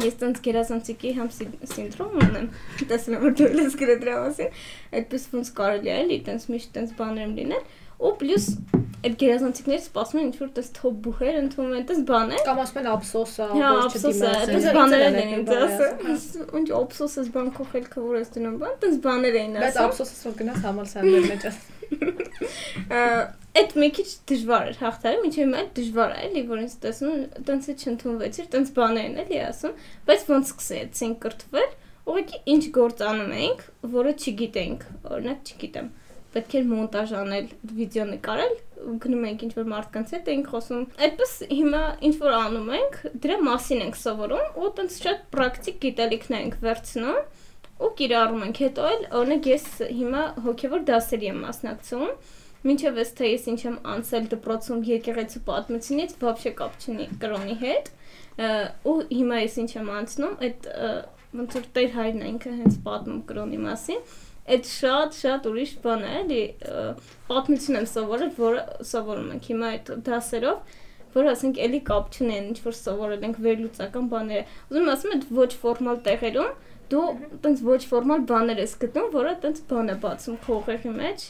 Ես տենց գերազանցիկի համ սի- սինդրոմ ունեմ։ Տեսնում եմ որ դու ես գրել դրա մասին։ Այդպես ոնց կարելի է էլի տենց միշտ տենց բաներ եմ լինել։ Ու պլյուս այդ գերազանցիկները սպասում են ինչ որ տես թոփ բուհեր ընդունում են, տես բաներ։ Կամ ասում են ափսոսա, Հա, ոչ ափսոսը, չդիմացել։ այդպես բաներ են ինձ բաներ ասում։ Ինչ ափսոսս բան քոխել քվոր ես դնում, բան, այդպես բաներ էին Բայց ասում։ ափսոսը որ գնաս համալսարաններ մեջ։ Ա, Այդ մի քիչ դժվար էր հաղթարը, ինչի՞ հիմա դժվար է, էլի, որ ինձ տեսնում, տենց է չընդունվեցիր, տենց բաներ են էլի ասում, բայց ոնց սկսեցինք կրթվել, ուղղակի ինչ գործ անում էինք, որը չգիտենք, օրինակ չգիտեմ պետք էր մոնտաժ անել, վիդեո նկարել, գնում ենք ինչ որ մարդկանց հետ էինք խոսում։ Այդպես հիմա ինչ որ անում ենք, դրա մասին ենք սովորում ու տենց շատ պրակտիկ գիտելիքներ ենք վերցնում ու կիրառում ենք։ Հետո էլ օրինակ ես հիմա հոգևոր դասերի եմ մասնակցում։ Մինչև ես թե ես ինչ եմ անցել դպրոցում եկեղեցու պատմությունից բավարշե կապ չունի կրոնի հետ։ Ու հիմա ես ինչ եմ անցնում, այդ ոնց որ Տեր հայրն է ինքը հենց պատմում կրոնի մասին այդ շատ շատ ուրիշ բան է, էլի պատմություն եմ սովորել, որը սովորում ենք հիմա այդ դասերով, որ ասենք էլի կապ չունեն, ինչ որ սովորել ենք վերլուծական բաները։ Ուզում ասեմ, այդ ոչ ֆորմալ տեղերում դու տենց ոչ ֆորմալ բաներ ես գտնում, որը տենց բան է բացում քո ուղեղի մեջ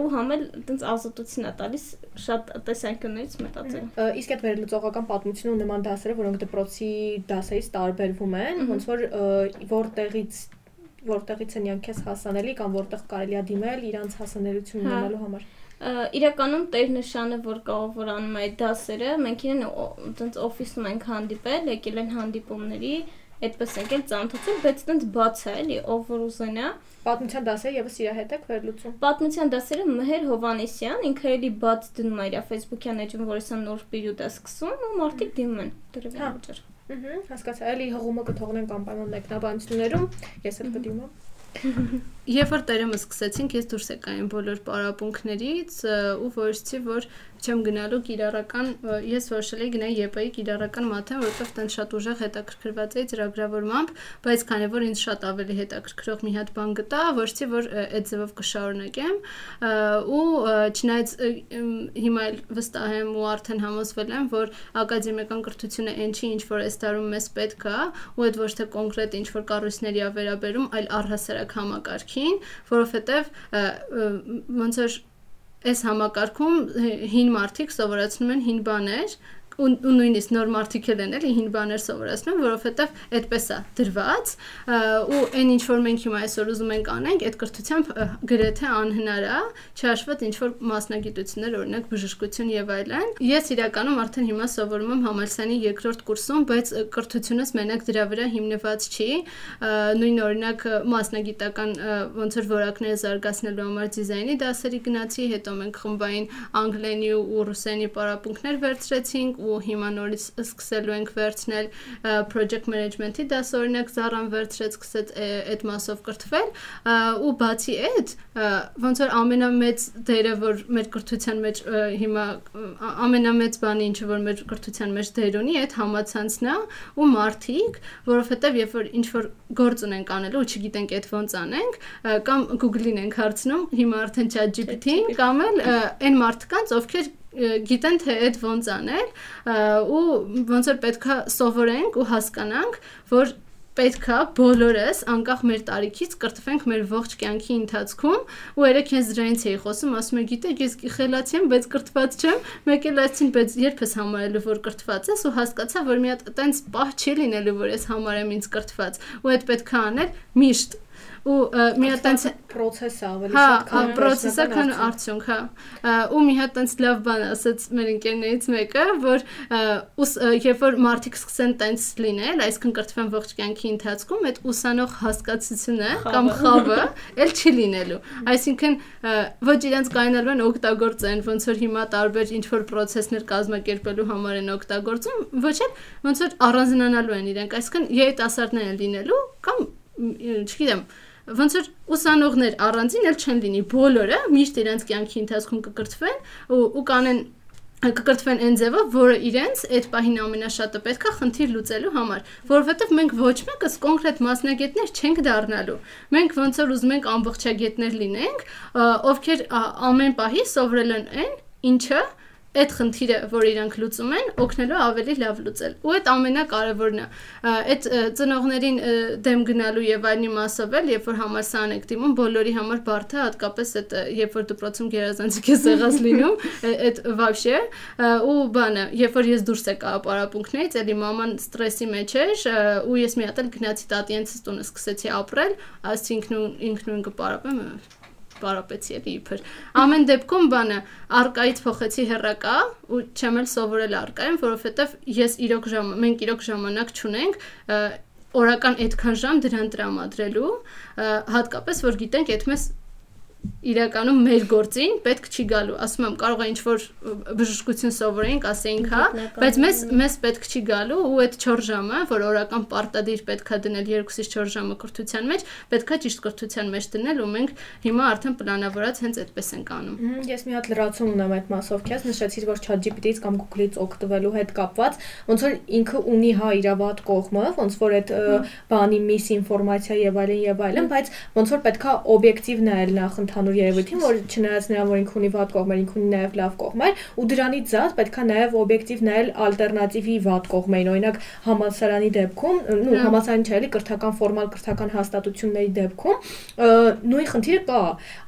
ու համել տենց ազատություն է տալիս շատ տեսանկյուններից մտածել։ Իսկ այդ վերլուծողական պատմությունը ու նման դասերը, որոնք դպրոցի դասերից տարբերվում են, ոնց որ որտեղից որտեղից են քեզ հասանելի կամ որտեղ կարելի է դիմել իրանց հասանելություն Հա։ ունենալու համար։ իրականում տեր նշանը որ կարող որ անում է դասերը մենք իրեն այտենց օֆիսում ենք հանդիպել եկել են հանդիպումների այդպես եկել ծանոթացել բայց այտենց բաց է էլի ով որ ուզենա Պատմության դասերը եւս իր հետ եք վերլուծում։ պատմության դասերը Մհեր Հովանեսյան ինքը էլի բաց դնում է իր Facebook-յան էջում որ հեսա նոր պերիոդ է սկսում ու մարդիկ դիմում են դրվի վճար Ահա, հասկացա։ Էլի հղումը կթողնենք անպայման մեկնաբանություններում։ Ես էլ կդիմեմ։ Երբ որ տերեմը սկսեցինք, ես դուրս եկա այն բոլոր պարապմունքներից ու որոշեցի, որ չեմ գնալու կիրառական, ես որոշել էի գնալ ԵՊ-ի կիրառական մաթեմ, որովհետև տեն շատ ուժեղ հետաքրքրված էի ծրագրավորմամբ, բայց քանի որ ինձ շատ ավելի հետաքրքրող մի հատ բան գտա, որոշեցի, որ այդ ձևով կշարունակեմ ու չնայած հիմա էլ վստահ եմ ու արդեն համոզվել եմ, որ ակադեմիական կրթությունը այն չի, ինչ որ այս տարում մեզ պետք է, ու այդ ոչ թե կոնկրետ ինչ որ կառույցների ա վերաբերում, այլ առհասարակ համակարգին, որովհետև ոնց որ այս համակարգում հին մարդիկ սովորացնում են հին բաներ ու ու նույնիսկ նոր մարդիկ են էլի հին բաներ սովորացնում, որովհետև այդպես է դրված ու այն ինչ որ մենք հիմա այսօր ուզում ենք անենք, այդ կրթությամբ գրեթե անհնար է, չհաշված ինչ որ մասնագիտություններ, օրինակ բժշկություն եւ այլն։ Ես իրականում արդեն հիմա սովորում եմ համալսարանի երկրորդ կուրսում, բայց կրթությունս մենակ դրա վրա հիմնված չի։ Նույն օրինակ մասնագիտական ոնց որ որակները զարգացնելու համար դիզայնի դասերի գնացի, հետո մենք խմբային անգլենի ու ռուսերենի պարապմունքներ վերցրեցինք ու հիմա նորից սկսելու ենք վերցնել project management-ի դաս օրինակ Զարան վերցրեց, սկսեց այդ մասով կրթվել ու բացի այդ ոնց որ ամենամեծ դերը որ մեր կրթության մեջ հիմա ամենամեծ բանը ինչը որ մեր կրթության մեջ դեր ունի այդ համացանցն է ու մարդիկ որովհետև երբ որ ինչ որ գործ ունենք անելու ու չգիտենք այդ ոնց անենք կամ Google-ին ենք հարցնում հիմա արդեն ChatGPT-ին կամ էլ այն մարդկանց ովքեր գիտեն թե այդ ոնց անել ու ոնց որ պետքա սովորենք ու հասկանանք որ պետքա բոլորս անկախ մեր տարիքից կրթվենք մեր ողջ կյանքի ընթացքում ու երեք ես դրանից էի խոսում ասում եմ գիտեք ես խելացի եմ բայց կրթված չեմ մեկ էլ ասին բայց երբ ես համարելու որ կրթված ես ու հասկացա որ մի հատ այտենց պահ չի լինելու որ ես համարեմ ինձ կրթված ու այդ պետքա անել միշտ ու մի հատ տենց process ավելի հա, շատ քան process-ը քան արդյունք, հա։ Ու մի հատ տենց լավ բան ասաց մեր ընկերներից մեկը, որ երբ որ մարդիկ սկսեն տենց լինել, այսինքն կրթվեն ողջ կյանքի ընթացքում, այդ ուսանող հասկացությունը կամ խավը էլ չի լինելու։ Այսինքն ոչ իրենց կայնալու են օգտագործեն, ոնց որ հիմա տարբեր ինչ որ process-ներ կազմակերպելու համար են օգտագործում, ոչ էլ ոնց որ առանձնանալու են իրենք, այսինքն երիտասարդներ են լինելու կամ չգիտեմ, ոնց որ ուսանողներ առանձին էլ չեն լինի բոլորը միշտ իրենց կյանքի ընթացքում կկրթվեն ու ու կանեն կկրթվեն այն ձևով, որը իրենց այդ պահին ամենաշատը պետքա խնդիր լուծելու համար, որովհետև մենք ոչ մեկս կոնկրետ մասնագետներ չենք դառնալու։ Մենք ոնց որ ուզում ենք ամբողջագետներ լինենք, ովքեր ամեն պահի սովորել են այն, ինչը այդ խնդիրը, որ իրանք լուծում են, օգնելու ավելի լավ լուծել։ Ու այդ ամենակարևորն է։ Այդ ծնողներին դեմ գնալու եւ այլնի մասով էլ, երբ որ համալսարան եք դիմում, բոլորի համար բարդ է, հատկապես այդ երբ որ դպրոցում գերազանցիկ է եղած լինում, այդ վավշե ու բանը, երբ որ ես դուրս եկա ապարապունքներից, էլի մաման ստրեսի մեջ էր ու ես մի հատ էլ գնացի տատիենցս տունը սկսեցի ապրել, ասի ինքնուն ինքնուն կպարապեմ պարապեցի էլի իբր։ Ամեն դեպքում բանը արկայից փոխեցի հերակա ու չեմ էլ սովորել արկայում, որովհետև ես իրոք ժամ մենք իրոք ժամանակ չունենք օրական այդքան ժամ դրան տրամադրելու, հատկապես որ գիտենք այդ մեզ իրականում մեր գործին պետք չի գալու։ Ասում եմ, կարող է ինչ որ բժշկություն սովորենք, ասեինք, հա, բայց մեզ մեզ պետք չի գալու ու այդ 4 ժամը, որ օրական պարտադիր պետքա դնել 2-ից 4 ժամը կրթության մեջ, պետքա ճիշտ կրթության մեջ դնել ու մենք հիմա արդեն պլանավորած հենց այդպես ենք անում։ Ես մի հատ լրացում ունեմ այդ մասով, քեզ նշեցիր, որ ChatGPT-ից կամ Google-ից օգտվելու հետ կապված, ոնց որ ինքը ունի հա իր վատ կողմը, ոնց որ այդ բանի միս ինֆորմացիա եւ այլն եւ այլն, բայց ոնց որ պետքա օբյեկտիվ նայել նախ ընդհանուր երևույթին, որ չնայած նրան, որ ինքը ունի վատ կողմեր, ինքը ունի նաև լավ կողմեր, ու դրանից զատ պետքա նաև օբյեկտիվ նայել ալտերնատիվի վատ կողմերին, օրինակ համալսարանի դեպքում, նու համալսարանի չէ, էլի կրթական ֆորմալ կրթական հաստատությունների դեպքում նույն խնդիրը կա,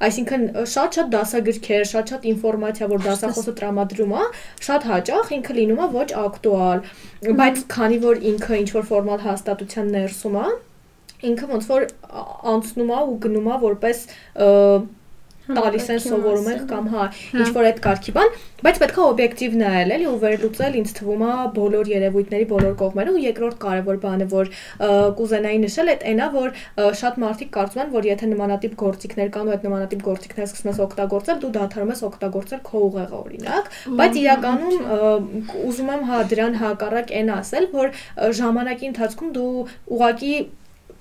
այսինքն շատ-շատ դասագրքեր, շատ-շատ ինֆորմացիա, որ դասախոսը տրամադրում է, շատ հաճախ ինքը լինում է ոչ ակտուալ, բայց քանի որ ինքը ինչ որ ֆորմալ հաստատության ներսում է, ինքը ոնց որ անցնում է ու գնում է որպես տալիս են սովորում ենք կամ հա ինչ որ այդ կարգի բան, բայց պետքա օբյեկտիվ նայել էլի ու վերլուծել ինձ թվում է բոլոր երևույթների բոլոր կողմերը ու երկրորդ կարևոր բանը որ կուզենայի նշել այդ այնա որ շատ մարդիկ կարծում են որ եթե նմանատիպ գործիքներ կան ու այդ նմանատիպ գործիքներ սկսում ես օգտագործել դու դադարում ես օգտագործել քո ուղեղը օրինակ բայց իրականում ուզում եմ հա դրան հակառակ այն ասել որ ժամանակի ընթացքում դու ուղակի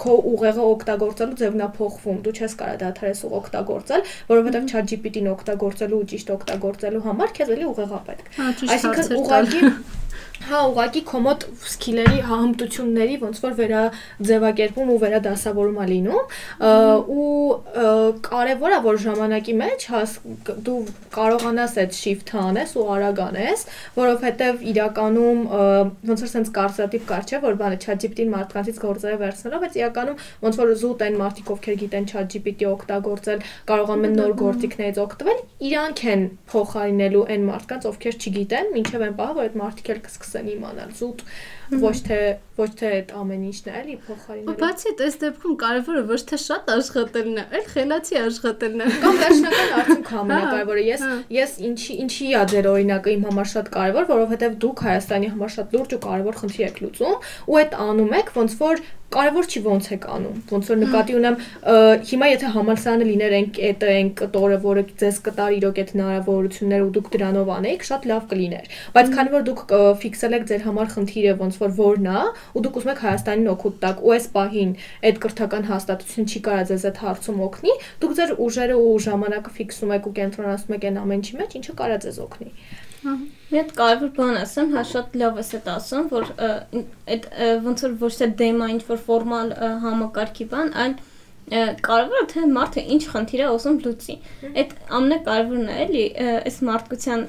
քո ուղեղը օգտագործելու ձևն է փոխվում։ Դու չես կարող դադարես ու օգտագործել, որովհետև ChatGPT-ն օգտագործելու ու ճիշտ օգտագործելու համար քեզ էլի ուղեղա պետք։ հա, Այսինքն ուղղակի Հա, ուղղակի կոմոդ սկիլերի հմտությունների ոնց որ վերաձևակերպում ու վերադասավորում է լինում ու ը, կարևոր է որ ժամանակի մեջ հաս դու կարողանաս այդ shift-ը անես ու արագ անես, որովհետև իրականում ոնց որ sense կարծրատիպ կար չէ, որ բանը ChatGPT-ին մարդկանցից գործերը վերցնելով, բայց իրականում ոնց որ զուտ այն մարդիկ, ովքեր գիտեն ChatGPT օգտագործել, կարողանում են նոր գործիքներից օգտվել, իրանք են փոխարինելու այն մարդկանց, ովքեր չգիտեն, ինչև այն պահը, որ այդ մարդիկ էլ կսկսեն իմանալ զուտ ոչ թե ոչ թե այդ ամեն ինչն է, էլի Ու փոխարինելու։ բացի այդ, այս դեպքում կարևորը ոչ թե շատ աշխատելն է, այլ խելացի աշխատելն է։ Կամ վերջնական արդյունքը ամենակարևորը։ Ես հա։ ես ինչի ինչի է ձեր օրինակը իմ համար շատ կարևոր, որովհետև դուք Հայաստանի համար շատ լուրջ ու կարևոր խնդիր եք լուծում ու այդ անում եք ոնց որ կարևոր չի ոնց եք անում։ Ոնց որ նկատի ունեմ հիմա եթե համալսարանը լիներ այն կետը, այն կտորը, որը ձեզ կտար իրոք այդ հնարավորությունները ու դուք դրանով անեիք, շատ լավ կլիներ։ Բայց քանի որ դուք ֆիքսել եք ձեր համար խնդիրը ոնց որ որն է, ու դուք ուզում եք Հայաստանին օգուտ տակ, ու այս պահին այդ կրթական հաստատությունը չի կարա ձեզ այդ հարցում օգնի, դուք ձեր ուժերը ու ժամանակը ֆիքսում եք ու կենտրոնացնում եք այն ամենի մեջ, ինչը կարա ձեզ օգնի։ Մի հատ կարևոր բան ասեմ, հա շատ լավ ես այդ ասում, որ այդ ոնց որ ոչ թե դեմա ինչ որ ֆորմալ համակարգի բան, այլ կարևորը թե մարդը ինչ խնդիր է ուզում լուծի։ Այդ ամենակարևորն է, էլի, այս մարդկության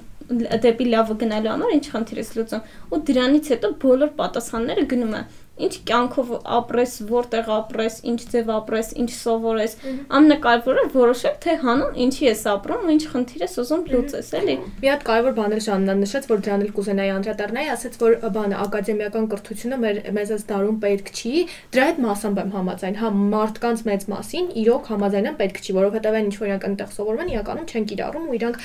դեպի լավը գնալու համար ինչ խնդիր ես լուծում։ Ու դրանից հետո բոլոր պատասխանները գնում է ինչ կյանքով ապրես, որտեղ ապրես, ինչ ձև ապրես, ինչ սովորես։ Ամենակարևորը որոշել թե հանուն ինչի ես ապրում ու ինչ խնդիր ես ուզում լուծես, էլի։ Մի հատ կարևոր բան էլ Ժաննան նշեց, որ դրան էլ կուզենայի անդրադառնայի, ասաց, որ բանը ակադեմիական կրթությունը մեր մեզ այս դարում պետք չի։ Դրա հետ մասամբ եմ համաձայն։ Հա, մարդկանց մեծ մասին իրոք համաձայն եմ պետք չի, որովհետև այն ինչ որ իրանք այնտեղ սովորում են, իրականում չեն կիրառում ու իրանք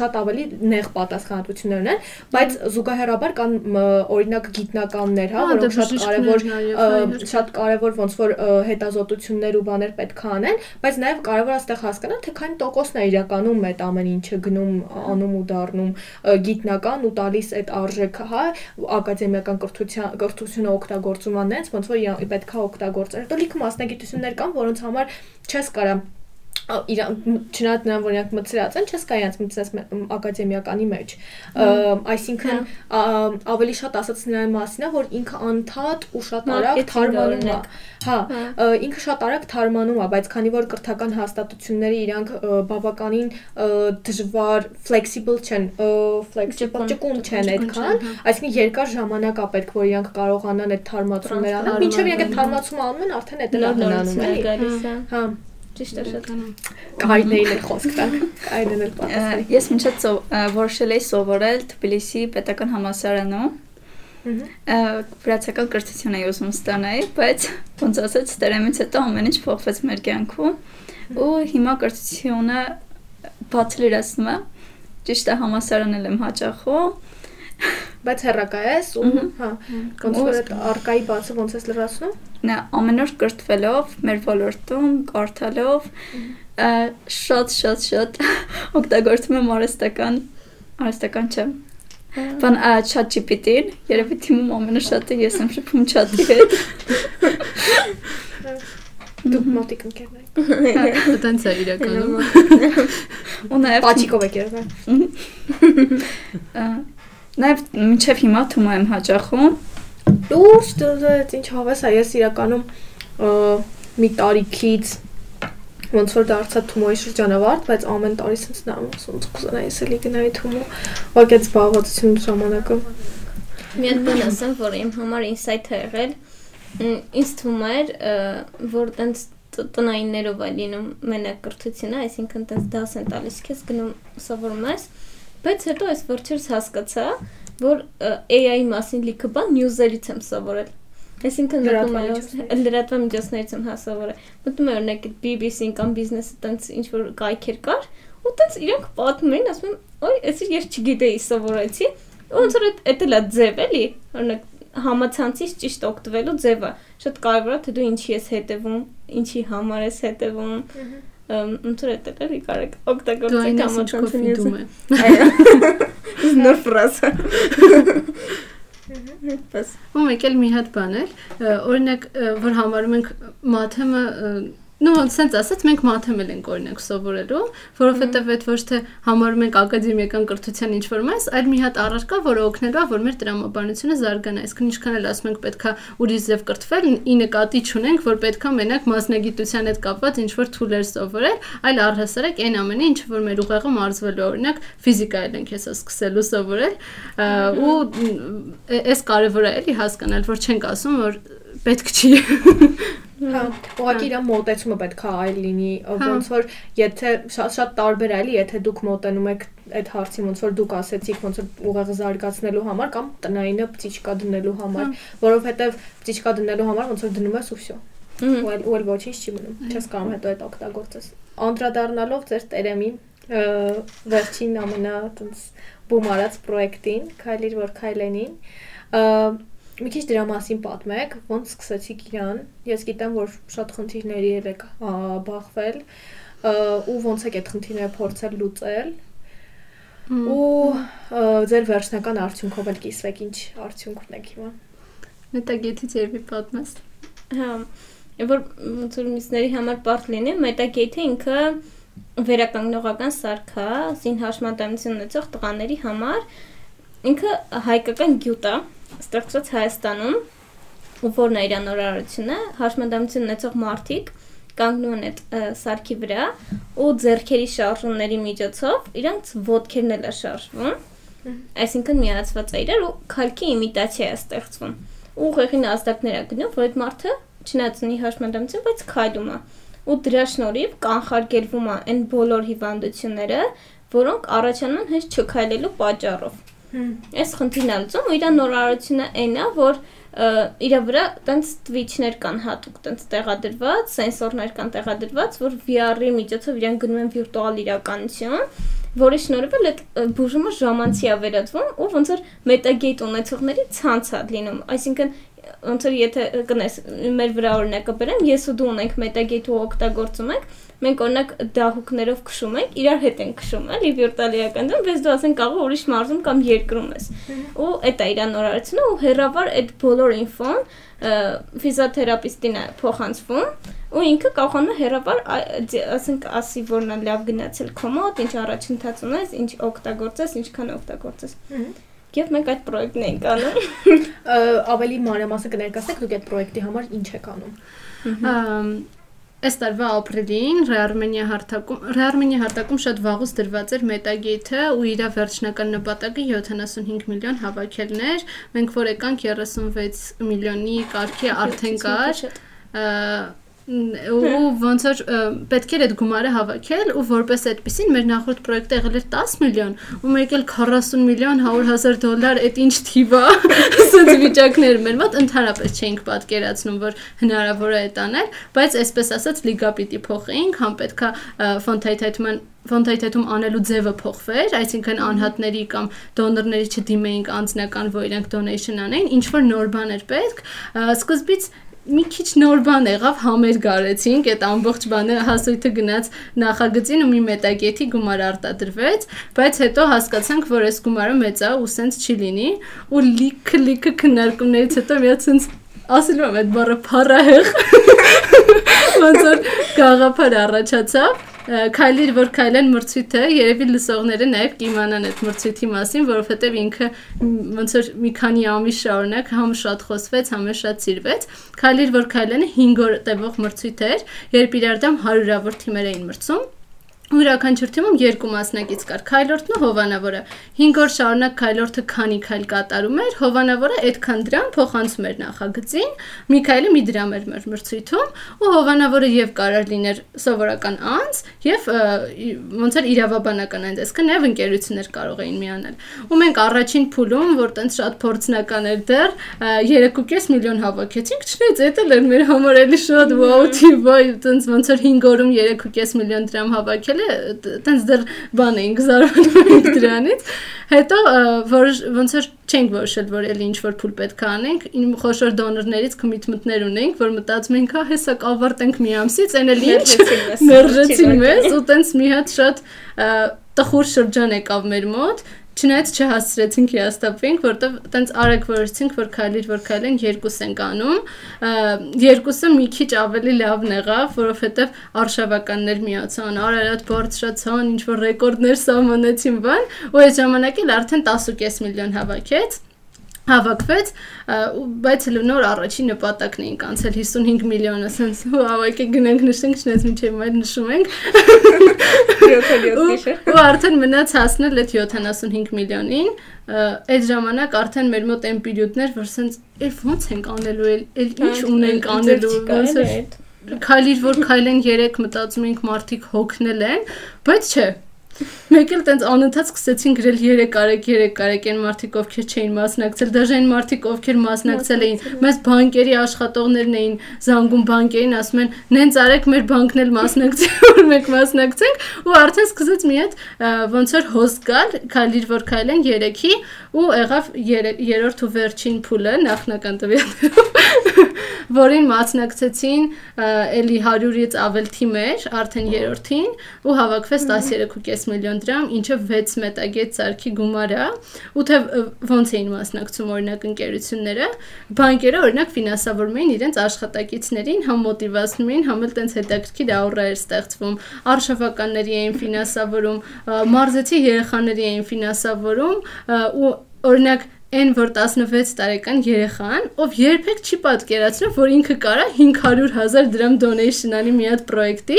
շատ ավելի նեղ պատասխանատվություններ ունեն, բայց զուգահեռաբար կան օրինակ գիտնականներ, հա, Հա, որոնք շատ կարևոր այո, շատ կարևոր ոնց որ հետազոտություններ ու բաներ պետք է անեն, բայց նաև կարևոր է այստեղ հասկանալ, թե քանի տոկոսն է իրականում այդ ամեն ինչը գնում անում ու դառնում գիտնական ու տալիս այդ արժեքը, հա, ակադեմիական կրթության կրթությունը օգտագործում անենց, ոնց որ պետք է օգտագործել։ Հետո լիքը մասնագիտություններ կան, որոնց համար չես կարա իրան չնայած նրան որ իրանք մցրած են, չես կա իրանք մցրած ակադեմիականի մեջ։ Ը, Այսինքն ա, ավելի շատ ասած նրան մասին է, որ ինքը անդադ ու շատ արագ թարմանում է։ Հա, ը, ինքը շատ արագ թարմանում է, բայց քանի որ կրթական հաստատությունները իրանք բավականին դժվար flexible չեն, flexible Ճկուն- չեն այդքան, հա։ այսինքն երկար ժամանակ է պետք որ իրանք կարողանան այդ թարմացումները անել, մինչև իրանք այդ թարմացումը անում են, արդեն Նոր հնանում է։ Հա, Ճիշտ է շատ։ Կարիներին էլ խոսք տակ, կարիներին էլ պատասխան։ Ես մինչև որոշել էի սովորել Թբիլիսի պետական համալսարանում վրացական կրթություն էի ուզում ստանալ, բայց ոնց ասած դերեմից հետո ամեն ինչ փոխվեց մեր կյանքում ու հիմա կրթությունը բացլերացնում է ճիշտ է համալսարանել եմ հաճախում Բայց հերակա ես ու հա, ոնց որ այդ արկայի բացը ոնց ես լրացնում։ նա ամեն օր կրթվելով մեր ոլորտում կարդալով շատ շատ շատ օգտագործում եմ արհեստական արհեստական չէ Բան chat GPT-ին, երևի թիմում ամենաշատը ես եմ շփում chat-ի հետ։ Դուք մոտիկ ընկերներ եք։ Այդտենց է իրականում։ Ու նաև Պաչիկով եք եղել։ նաև մինչև հիմա թվում եմ հաճախում։ Լուրջ դες ինչ հավես է, ես իրականում մի տարիքից ոնց որ դարձա Թումոյի շրջանավարտ, բայց ամեն տարի sense նայում, ոնց կուզենայի էլի գնայի Թումո։ Ուղղակի այդ զբաղվածություն ժամանակը։ Մի հատ բան ասեմ, որ իմ համար ինսայթ է եղել։ Ինձ թվում էր, որ տենց տնայիններով է լինում մենակ կրթությունը, այսինքն տենց դաս են տալիս քեզ գնում սովորում ես, բայց հետո այս վերջերս հասկացա, որ AI-ի մասին լիքը բան նյուզերից եմ սովորել։ Այսինքն մտնում եմ Լրատվամիջոցներից։ լրատվա միջոցներից եմ հասավորել։ Մտնում եմ օրինակ BBC-ին կամ բիզնեսը տենց ինչ որ կայքեր կար, ու տենց իրանք պատմում էին, ասում եմ, «Ոյ, էսի ես չգիտեի սովորեցի»։ ոնց որ այդ այդ էլ է ձև էլի, օրինակ համացանցից ճիշտ օգտվելու ձևը։ Շատ կարևոր է թե դու ինչի ես հետևում, ինչի համար ես հետևում։ Ըմ, Էլ էլի կարեք օգտագործել այն ես ինչ կոֆի դում է։ Այո։ Նոր ֆրազա։ Պես։ Ու մեկ էլ մի հատ բան էլ, օրինակ, որ համարում ենք մաթեմը նո sense ասած մենք մաթեմել ենք օրինակ սովորելու, որովհետև այդ ոչ թե համարում ենք ակադեմիական կրթության ինչ որ մաս, այլ մի հատ առարկա, որը օգնելու է, որ մեր տրամաբանությունը զարգանա։ Այսինքն ինչքան էլ ասում ենք պետքա ուրիշ ձև կրթվել, ի նկատի չունենք, որ պետքա մենակ մասնագիտության հետ կապված ինչ որ թուլեր սովորել, այլ առհասարակ այն ամենը, ինչ որ մեր ուղեղը մարզվելու օրինակ ֆիզիկայել ենք հեսա սկսելու սովորել, ու այս կարևոր է էլի հասկանալ, որ չենք ասում, որ պետք չի Հա, ուղղակի իր մոտեցումը պետք է այլ լինի, ոնց որ եթե շատ շատ տարբեր է, էլի, եթե դուք մոտենում եք այդ հարցին, ոնց որ դուք ասեցիք, ոնց որ ուղեղը զարգացնելու համար կամ տնայինը պտիչկա դնելու համար, որովհետև պտիչկա դնելու համար ոնց որ դնում ես ու վсё։ Ու էլ ու էլ ոչինչ չի մնում։ Չես կարող հետո այդ օգտագործես։ Անդրադառնալով ձեր տերեմի վերջին ամենա տենց բում արած պրոյեկտին, Քայլիր որ Քայլենին, մի քիչ դրա մասին պատմեք, ոնց սկսեցիք իրան։ Ես գիտեմ, որ շատ խնդիրների եք բախվել ու ոնց եք այդ խնդիրները փորձել լուծել։ Ու ձեր վերջնական արդյունքով էլ կիսվեք, ինչ արդյունք ունեք հիմա։ Մետագեթից երբի պատմես։ Հա, որ ոնց որ միսների համար բարդ լինի, մետագեթը ինքը վերականգնողական սարք է, զին հաշմանդամություն ունեցող տղաների համար ինքը հայկական գյուտ է, ստեղծված Հայաստանում, ու որն է իր նորարարությունը, հաշմանդամություն ունեցող մարդիկ կանգնում են այդ սարքի վրա ու зерքերի շարժումների միջոցով իրենց ոտքերն էլ է շարժվում։ Այսինքն միացված է իրար ու քալքի իմիտացիա է ստեղծվում։ Ու ուղեղին ազդակներ է գնում, որ այդ մարդը չնայած ունի հաշմանդամություն, բայց քայլում է։ Ու դրա շնորհիվ կանխարգելվում է այն բոլոր հիվանդությունները, որոնք առաջանում են հեշտ չքայլելու պատճառով։ Այս խնդիրն է լուծում ու իր նորարարությունը այն է, որ իր վրա տենց twitch-ներ կան հատուկ տենց տեղադրված, սենսորներ կան տեղադրված, որ VR-ի միջոցով իրեն գնում են վիրտուալ իրականություն, որի շնորհիվ էլ այդ բուժումը ժամանցի է վերածվում ու ոնց որ մետագեյտ ունեցողների ցանց է լինում, այսինքն ոնց որ եթե կնես մեր վրա օրինակը բերեմ, ես ու դու ունենք մետագեյտ ու օգտագործում ենք, մենք օրինակ դահուկներով քշում ենք, իրար հետ ենք քշում, էլի վիրտուալիական դեմ, բայց դու ասեն կարող ուրիշ մարզում կամ երկրում ես։ Ու այդ է իր նորարարությունը ու հերավար այդ բոլոր ինֆոն ֆիզիոթերապիստին է փոխանցվում ու ինքը կարողանում է հերավար ասենք ասի որն է լավ գնացել քո մոտ, ինչ առաջընթաց ունես, ինչ օգտագործես, ինչքան օգտագործես։ Եվ մենք այդ պրոյեկտն ենք անում։ Ավելի մանրամասը կներկայացնեք դուք այդ պրոյեկտի համար ինչ եք անում։ Այս տարվա ապրիլին Ռեարմենիա հարթակում Ռեարմենիա հարթակում շատ վաղուց դրված էր մետագեյթը ու իր վերջնական նպատակը 75 միլիոն հավաքելներ։ Մենք որ եկանք 36 միլիոնի կարգի արդեն կար ու ոնց որ պետք էր այդ գումարը հավաքել ու որպես այդպեսին մեր նախորդ պրոյեկտը եղել էր 10 միլիոն ու մեկ էլ 40 միլիոն 100 հազար դոլար այդ ինչ թիվ է ասած վիճակներ մեր մոտ ընդհանրապես չէինք պատկերացնում որ հնարավոր է այդ անել բայց այսպես ասած լիգա պիտի փոխեինք համ պետքա ֆոնտայթայթման ֆոնտայթեթում անելու ձևը փոխվեր, այսինքն անհատների կամ դոնորների չդիմեինք անձնական, որ իրենք donation անեին, ինչ որ նոր բան էր պետք։ Սկզբից մի քիչ նոր բան եղավ, համեր գարեցինք, այդ ամբողջ բանը հասույթը գնաց նախագծին ու մի մետագետի գումար արտադրվեց, բայց հետո հասկացանք, որ այս գումարը մեծ է ու սենց չի լինի ու լիքը լիքը քննարկումներից հետո միած սենց ասելու եմ այդ բառը փառահեղ ոնց որ գաղափար առաջացավ քայլիր որ քայլեն մրցույթը երևի լսողները նաև կիմանան այդ մրցույթի մասին, որովհետև ինքը ոնց որ մի քանի ամիս շարունակ համ շատ խոսվեց, համ շատ սիրվեց։ Քայլիր որ քայլենը 5 օր տևող մրցույթ էր, երբ իրար դեմ հարյուրավոր թիմեր էին մրցում Յուրաքանչյուր թիմում երկու մասնակից կար՝ Քայլորդն ու Հովանավորը։ 5 օր շարունակ Քայլորդը քանի քայլ կատարում էր, Հովանավորը այդքան դրամ փոխանցում էր նախագծին, մի քայլը մի դրամ էր մեր մրցույթում, ու Հովանավորը եւ կարար լիներ սովորական անձ եւ ոնց էր իրավաբանական այն դեսքը նաեւ ընկերություններ կարող էին միանալ։ Ու մենք առաջին փուլում, որ տենց շատ փորձնական էր դեռ 3.5 միլիոն հավաքեցինք, չնայած դա էլ էր մեր համար էլի շատ վաու թիվ, տենց ոնց էր 5 օրում 3.5 միլիոն դրամ հավաքել է, տենց դեռ բան էինք զարմանում դրանից։ Հետո որ ոնց որ չենք որոշել, որ էլի ինչ որ փուլ պետք է անենք, իմ խոշոր դոնորներից կոմիտմենտներ ունենք, որ մտածում ենք, հա, հեսա կավարտենք մի ամսից, այն էլ ինչ մերժեցին մեզ ու տենց մի հատ շատ տխուր շրջան եկավ մեր մոտ, Չնայած չհասցրեցինք հիաստապվենք, որտեվ տենց արագ որոշեցինք, որ քայլիր, որ քայլենք երկուս ենք անում։ Երկուսը մի քիչ ավելի լավն եղավ, որովհետև արշավականներ միացան, Արարատ բարձրացան, ինչ որ ռեկորդներ սահմանեցին բան, ու այդ ժամանակ էլ արդեն 10.5 միլիոն հավաքեց հավաքվեց, բայց նոր առաջին նպատակն էինք անցել 55 միլիոնը, ասենց վաու, եկեք գնանք նշենք, չնայած միջև այդ նշում ենք։ 7-7 ու, արդեն մնաց հասնել այդ 75 միլիոնին այդ ժամանակ արդեն մեր մոտ այն պիրյոդներ որ սենց էլ ոնց ենք անելու էլ ինչ ունենք անելու ոնց որ քայլիր որ քայլեն 3 մտածում ենք մարդիկ հոգնել են բայց չէ Մեկ էլ տենց անընդհատ սկսեցին գրել 3 արեք 3 արեք այն մարդիկ ովքեր չէին մասնակցել դաժե այն մարդիկ ովքեր մասնակցել էին մեզ բանկերի աշխատողներն էին զանգում բանկերին ասում են նենց արեք մեր բանկն էլ մասնակցի որ մենք մասնակցենք ու արդեն սկսեց մի հատ ոնց որ հոստ գալ քայլիր որ քայլեն 3-ի ու եղավ երրորդ ու վերջին փուլը նախնական տվյալներով որին մասնակցեցին էլի 100-ից ավել թիմեր արդեն երրորդին ու հավաքվեց 13.5 միլիոն դրամ, ինչը 6 մետագետ սարքի գումար է, ու թե ոնց էին մասնակցում օրինակ ընկերությունները, բանկերը օրինակ ֆինանսավորում էին իրենց աշխատակիցներին, համ մոտիվացնում էին, համ էլ տենց հետաքրքիր աուրա էր ստեղծվում, արշավականների էին ֆինանսավորում, մարզեցի երեխաների էին ֆինանսավորում ու օրինակ այն որ 16 տարեկան երեխան, ով երբեք չի պատկերացնում, որ ինքը կարա 500.000 դրամ donation անի մի հատ պրոյեկտի,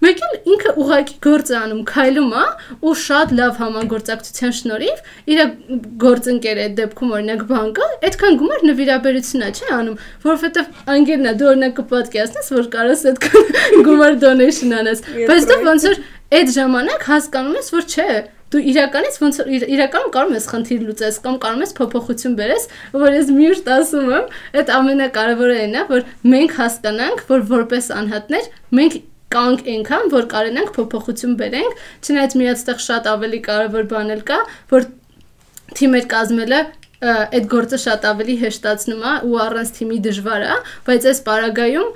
մեկ էլ ինքը ուղակի գործ է անում, քայլում է ու շատ լավ համագործակցության շնորհիվ իր գործընկերը այդ դեպքում օրինակ բանկը այդքան գումար նվիրաբերություն է չի անում, որովհետև անգերն է դու օրինակ կպատկերացնես, որ կարաս այդքան գումար donation անես, բայց դու ոնց որ այդ ժամանակ հասկանում ես, որ չէ, դու իրականից ոնց իրականում կարող ես խնդիր լուծես կամ կարող ես փոփոխություն բերես, որ ես միշտ ասում եմ, այդ ամենակարևորը այն է, որ մենք հասկանանք, որ որպես անհատներ մենք կանք այնքան, որ կարենանք փոփոխություն բերենք, չնայած միացտեղ շատ ավելի կարևոր բան էլ կա, որ թիմեր կազմելը այդ գործը շատ ավելի հեշտացնում է ու առանց թիմի դժվար է, բայց այս պարագայում,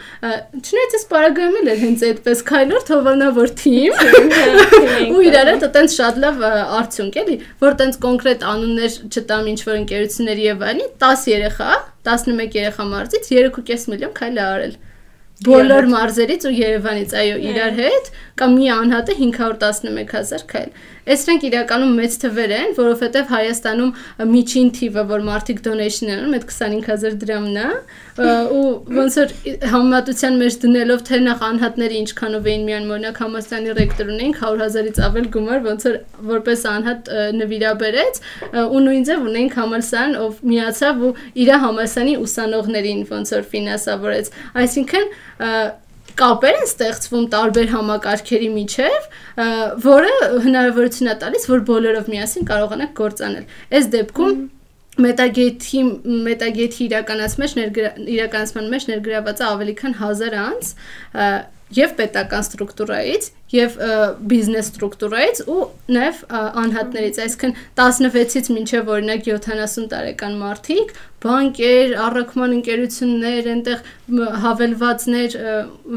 չնայած այս պարագայում էլ հենց այդպես քայլոր թողանավոր թիմ, ու իրար հետ այտենց շատ լավ արդյունք էլի, որ այտենց կոնկրետ անուններ չտամ ինչ որ ընկերությունների եւ այլն, 10 երեխա, 11 երեխա մարզից 3.5 միլիոն քայլ է արել։ Բոլոր մարզերից ու Երևանից, այո, իրար հետ կամ մի անհատը 511000 քայլ։ Այսրանք իրականում մեծ թվեր են, որովհետև Հայաստանում միջին թիվը, որ մարդիկ donation են անում, այդ 25000 դրամն է, ու ոնց որ համեմատության մեջ դնելով թե նախ անհատները ինչքանով էին միան մոնակ համաստանի ռեկտոր ունեինք 100000-ից ավել գումար, ոնց որ որպես անհատ նվիրաբերեց, ու նույն ձև ունենք համալսարան, ով միացավ ու իր համալսանի ուսանողներին ոնց որ ֆինանսավորեց։ Այսինքն կապեր են ստեղծվում տարբեր համակարգերի միջև, որը հնարավորություն է տալիս, որ բոլորով միասին կարողանանք գործանել։ Այս դեպքում Մետագեթի մետագեթի իրականացման մեջ ներգրա, իրականացման մեջ ներգրաված ավելի քան 1000 անց եւ պետական ստրուկտուրայից եւ բիզնես ստրուկտուրայից ու նաեւ անհատներից, այսինքն 16-ից մինչեւ օրինակ 70 տարեկան մարդիկ, բանկեր, առաքման ընկերություններ, այնտեղ հավելվածներ,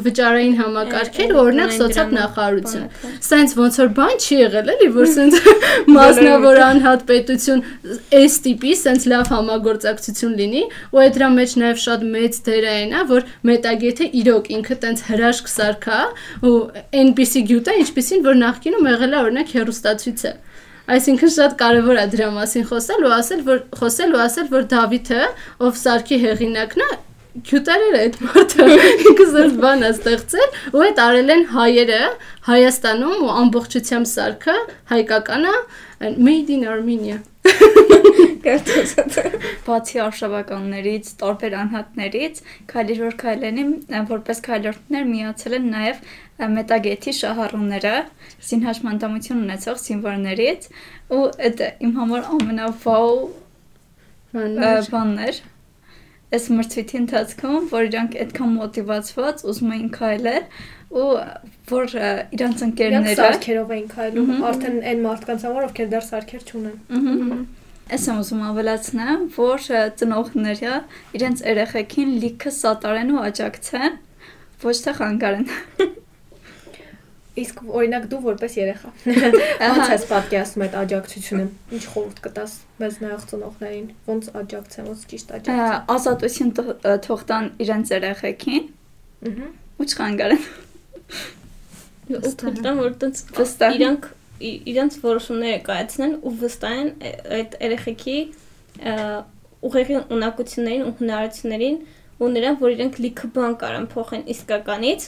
վճարային համակարգեր, օրինակ սոցիալ նախարարություն։ Սենց ոնց որ բան չի եղել էլի, որ սենց մասնավոր անհատ պետություն այս տիպի սենց լավ համագործակցություն լինի, ու այդ դրա մեջ նաև շատ մեծ դեր է այնա, որ մետագեթը իրոք ինքը տենց հրաշք սարքա ու այնպիսի գյուտ է, ինչպիսին որ նախկինում եղել է օրինակ հերոստացույցը։ Այսինքն շատ կարևոր է դրա մասին խոսել ու ասել, որ խոսել ու ասել, որ Դավիթը, ով սարքի հեղինակն է, քյուտարել է այդ մարդը ինքս այս բան է ստեղծել ու այդ արել են հայերը Հայաստանում ու ամբողջությամբ սարքը հայկականա made in Armenia Կարտոզած։ Բացի արշավականներից, տարբեր անհատներից, քայլեր որ քայլենի որպես քայլորդներ միացել են նաև ը, մետագեթի շահառուները, զինհաշմանդամություն ունեցող սիմվոլներից ու այդ իմ համար ամենավաու ը, բանն էր այս մրցույթի ընթացքում, որ իրանք այդքան մոտիվացված ուզում էին քայլել ու որ իրանց ընկերները սարքերով էին քայլում, արդեն այն մարդկանց համար, ովքեր դեռ սարքեր չունեն։ Ահա։ Ես եմ ուզում ավելացնեմ, որ ծնողները իրենց երեխեքին լիքը սատարեն ու աջակցեն, ոչ թե խանգարեն։ Իսկ օրինակ դու որպես երեխա ո՞նց ես պատկերացնում այդ աջակցությունը։ Ինչ խորհուրդ կտաս մեզ նայող ծնողներին, ոնց աջակցեն, ոնց ճիշտ աջակցեն։ ազատություն թող- տան իրենց երեխեքին Ահա։ ու չխանգարեն ու փոքրան որ տենց Վստահ։ իրանք ի- իրանք որոշումները կայացնեն ու վստահեն այդ երեխեքի ուղեղի ունակություններին ու հնարավորություններին ու նրան որ իրենք լիքը բան կարան փոխեն իսկականից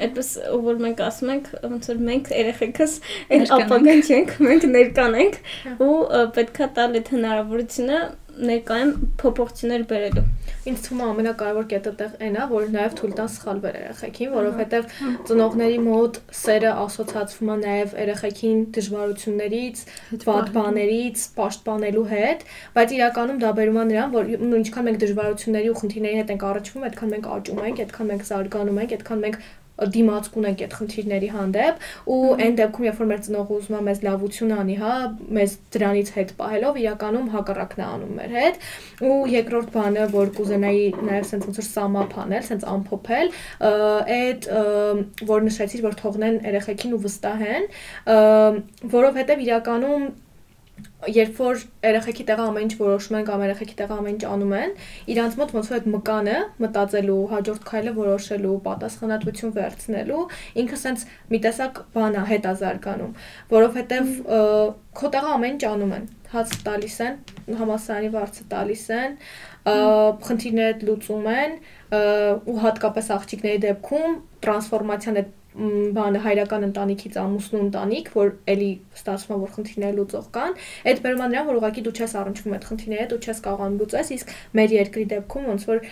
այդպես որ մենք ասում ենք ոնց որ մենք երեխեքս այդ ապագան չենք մենք ներկան ենք Հա։ ու պետքա տալ այդ հնարավորությունը ներկայում փոփոխություններ բերելու Ինձ թվում է ամենակարևոր կետը տեղ այն է, որ նաև թույլ տան սխալվել երեխեքին, որովհետև ծնողների մոտ սերը ասոցացվում է նաև երեխեքին դժվարություններից, վատ բաներից պաշտպանելու հետ, բայց իրականում դա բերում է նրան, որ ինչքան մենք դժվարությունների ու խնդիրների հետ ենք առնչվում, այդքան մենք աճում ենք, այդքան մենք զարգանում ենք, այդքան մենք դիմացկուն ենք այդ խնդիրների հանդեպ ու այն դեպքում երբ որ մեր ծնողը ուզում է մեզ լավություն անի, հա, մեզ դրանից հետ պահելով իրականում հակառակն է անում մեր հետ ու երկրորդ բանը որ կուզենայի նաև sense ոնց որ սամապ անել, sense ամփոփել, այդ որ նշեցիր որ թողնեն երեխեքին ու վստահեն, որովհետև իրականում երբ որ երեխեքի տեղը ամեն ինչ որոշում են կամ երեխեքի տեղը ամեն ինչ անում են, իրանց մոտ ոնց որ այդ մկանը մտածելու, հաջորդ քայլը որոշելու, պատասխանատվություն վերցնելու, ինքը սենց մի տեսակ բան է հետազարգանում, որովհետև քո տեղը ամեն ինչ անում են, հաց տալիս են, համասարանի վարձը տալիս են, խնդիրները լուծում են, ու հատկապես աղջիկների դեպքում տրանսֆորմացիան այդ բանը հայրական ընտանիքից ամուսնու ընտանիք, որ էլի ստացվում է որ խնդիրները լուծող կան, այդ բերում է նրան, որ ուղղակի դու չես առնչվում այդ խնդիրների հետ, դու չես կարողանում լուծես, իսկ մեր երկրի դեպքում ոնց որ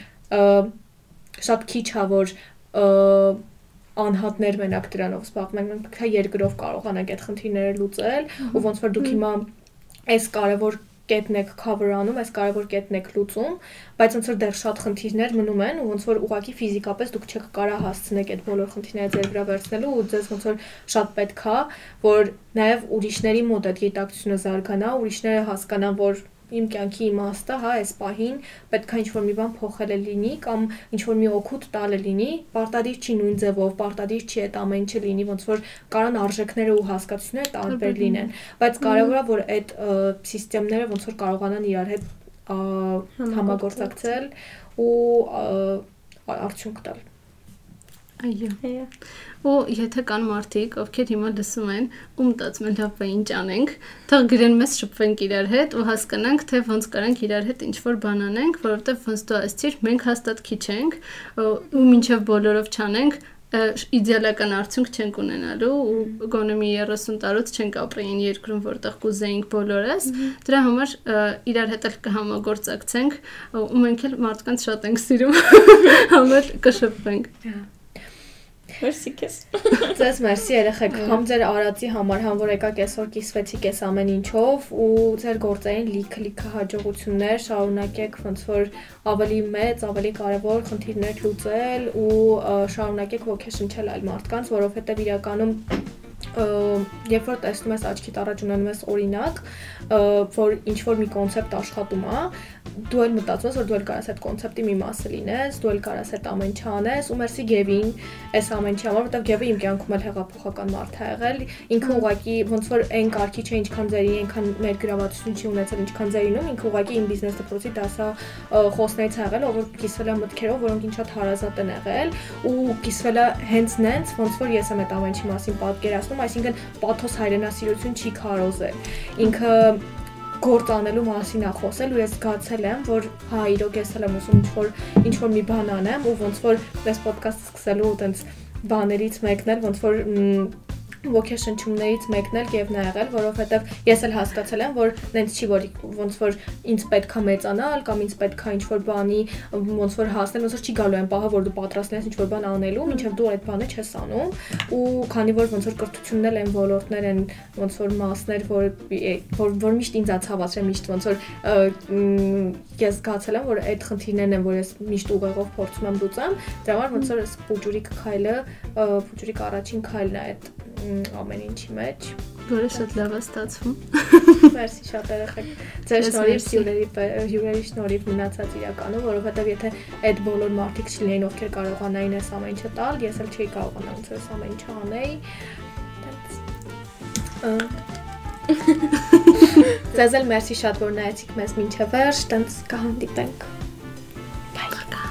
շատ քիչ է որ անհատներ մենակ դրանով զբաղվում են, մենք երկրով կարողանանք այդ խնդիրները լուծել, ու ոնց որ դուք հիմա այս կարևոր կետն եք cover անում, այս կարևոր կետն եք լուծում, բայց ոնց որ դեռ շատ խնդիրներ մնում են ու ոնց որ ուղղակի ֆիզիկապես դուք չեք կարա հասցնեք այդ բոլոր խնդիրները ձեր վրա վերցնելու ու ձեզ ոնց որ շատ պետք է, որ նաև ուրիշների մոտ այդ գիտակցությունը զարգանա, ուրիշները հասկանան, որ իմ կյանքի իմաստը, հա, այս պահին պետք է ինչ-որ մի բան փոխել է լինի կամ ինչ-որ մի օգուտ տալ է լինի, պարտադիր չի նույն ձևով, պարտադիր չի այդ ամեն ինչը լինի, ոնց որ կարան արժեքները ու հասկացությունները տարբեր լինեն, բայց կարևորը որ այդ ը, սիստեմները ոնց որ կարողանան իրար հետ ա, համագործակցել ու ա, արդյունք տալ։ Այո։ Այո։ Ու եթե կան մարդիկ, ովքեր հիմա լսում են, ու մտածում են լավ, բա ինչ անենք, թող գրեն մեզ շփվենք իրար հետ ու հասկանանք, թե ոնց կարանք իրար հետ ինչ-որ բան անենք, որովհետև ոնց դու ասցիր, մենք հաստատ քիչ ենք ու մինչև բոլորով չանենք, իդեալական արդյունք չենք ունենալու ու գոնե մի 30 տարուց չենք ապրի այն երկրում, որտեղ կուզեինք բոլորս։ Դրա համար իրար հետ էլ կհամագործակցենք ու մենք էլ մարդկանց շատ ենք սիրում, համար կշփվենք։ Մերսի քեզ։ Ձեզ մերսի երեխեք, համ ձեր արածի համար, համ որ եկաք այսօր կիսվեցիք այս ամեն ինչով ու ձեր գործային լիքը լիքը հաջողություններ շարունակեք ոնց որ ավելի մեծ, ավելի կարևոր խնդիրներ լուծել ու շարունակեք ոգեշնչել այլ մարդկանց, որովհետև իրականում երբ որ տեսնում ես աչքիդ առաջ ունենում ես օրինակ, որ ինչ որ մի կոնցեպտ աշխատում է, դու էլ մտածում ես, որ դու էլ կարաս այդ կոնցեպտի մի մասը լինես, դու էլ կարաս այդ ամեն ինչը անես ու մերսի Գևին, այս ամեն ինչի համար, որովհետև Գևը իմ կյանքում էլ հեղափոխական մարդ է եղել։ Ինքը ուղակի ոնց որ այն կարգի չէ, ինչքան ձերի, այնքան մեր գրավացություն չի ունեցել, ինչքան ձերինում, ինքը ուղակի իմ բիզնես դպրոցի դասա խոսներից ա եղել, ով որ կիսվել է մտքերով, որոնք ինձ շատ հարազատ են եղել ու կիսվել է հենց նենց, ոնց որ ես եմ այդ ամեն ինչի մասին պատկերացնում, այսինքն պաթոս հայրենասիրություն չի քարոզել։ Ինքը գործ անելու մասին է խոսել ու ես զգացել եմ, որ հա իրոք ես էլ եմ ուզում ինչ-որ ինչ-որ մի բան անեմ ու ոնց որ այս ոդկասթը սկսելու տենց բաներից մեկն էլ ոնց որ ոգեշնչումներից մեկն էլ Գևն է եղել, որովհետև ես էլ հասկացել եմ, որ նենց չի որ ոնց որ ինձ պետքա մեծանալ կամ ինձ պետքա ինչ-որ բանի ոնց որ հասնել, ոնց որ չի գալու այն պահը, որ դու պատրաստ ես ինչ-որ բան անելու, մինչև դու այդ բանը չես անում ու քանի որ ոնց որ կրթությունն էլ են ոլորտներ են ոնց որ մասներ, որ որ, որ միշտ ինձ ա ցավացրել, միշտ ոնց որ ես զգացել եմ, որ այդ խնդիրներն են, որ ես միշտ ուղեղով փորձում եմ լուծեմ, դրա համար ոնց որ այս փուջուրիկ քայլը, փուջուրիկ առաջին քայլն է այդ ամեն ինչի մեջ։ Որը շատ լավ է ստացվում։ Մերսի շատ երեխեք։ Ձեր շնորհիվ, հյուրերի հյուրերի շնորհիվ մնացած իրականում, որովհետև եթե այդ բոլոր մարդիկ չլինեին, ովքեր կարողանային այս ամեն ինչը տալ, ես էլ չէի կարողանա ոնց այս ամեն ինչը անեի։ Ձեզ էլ մերսի շատ, որ նայեցիք մեզ ոչ վերջ, տենց կհանդիպենք։ Bye.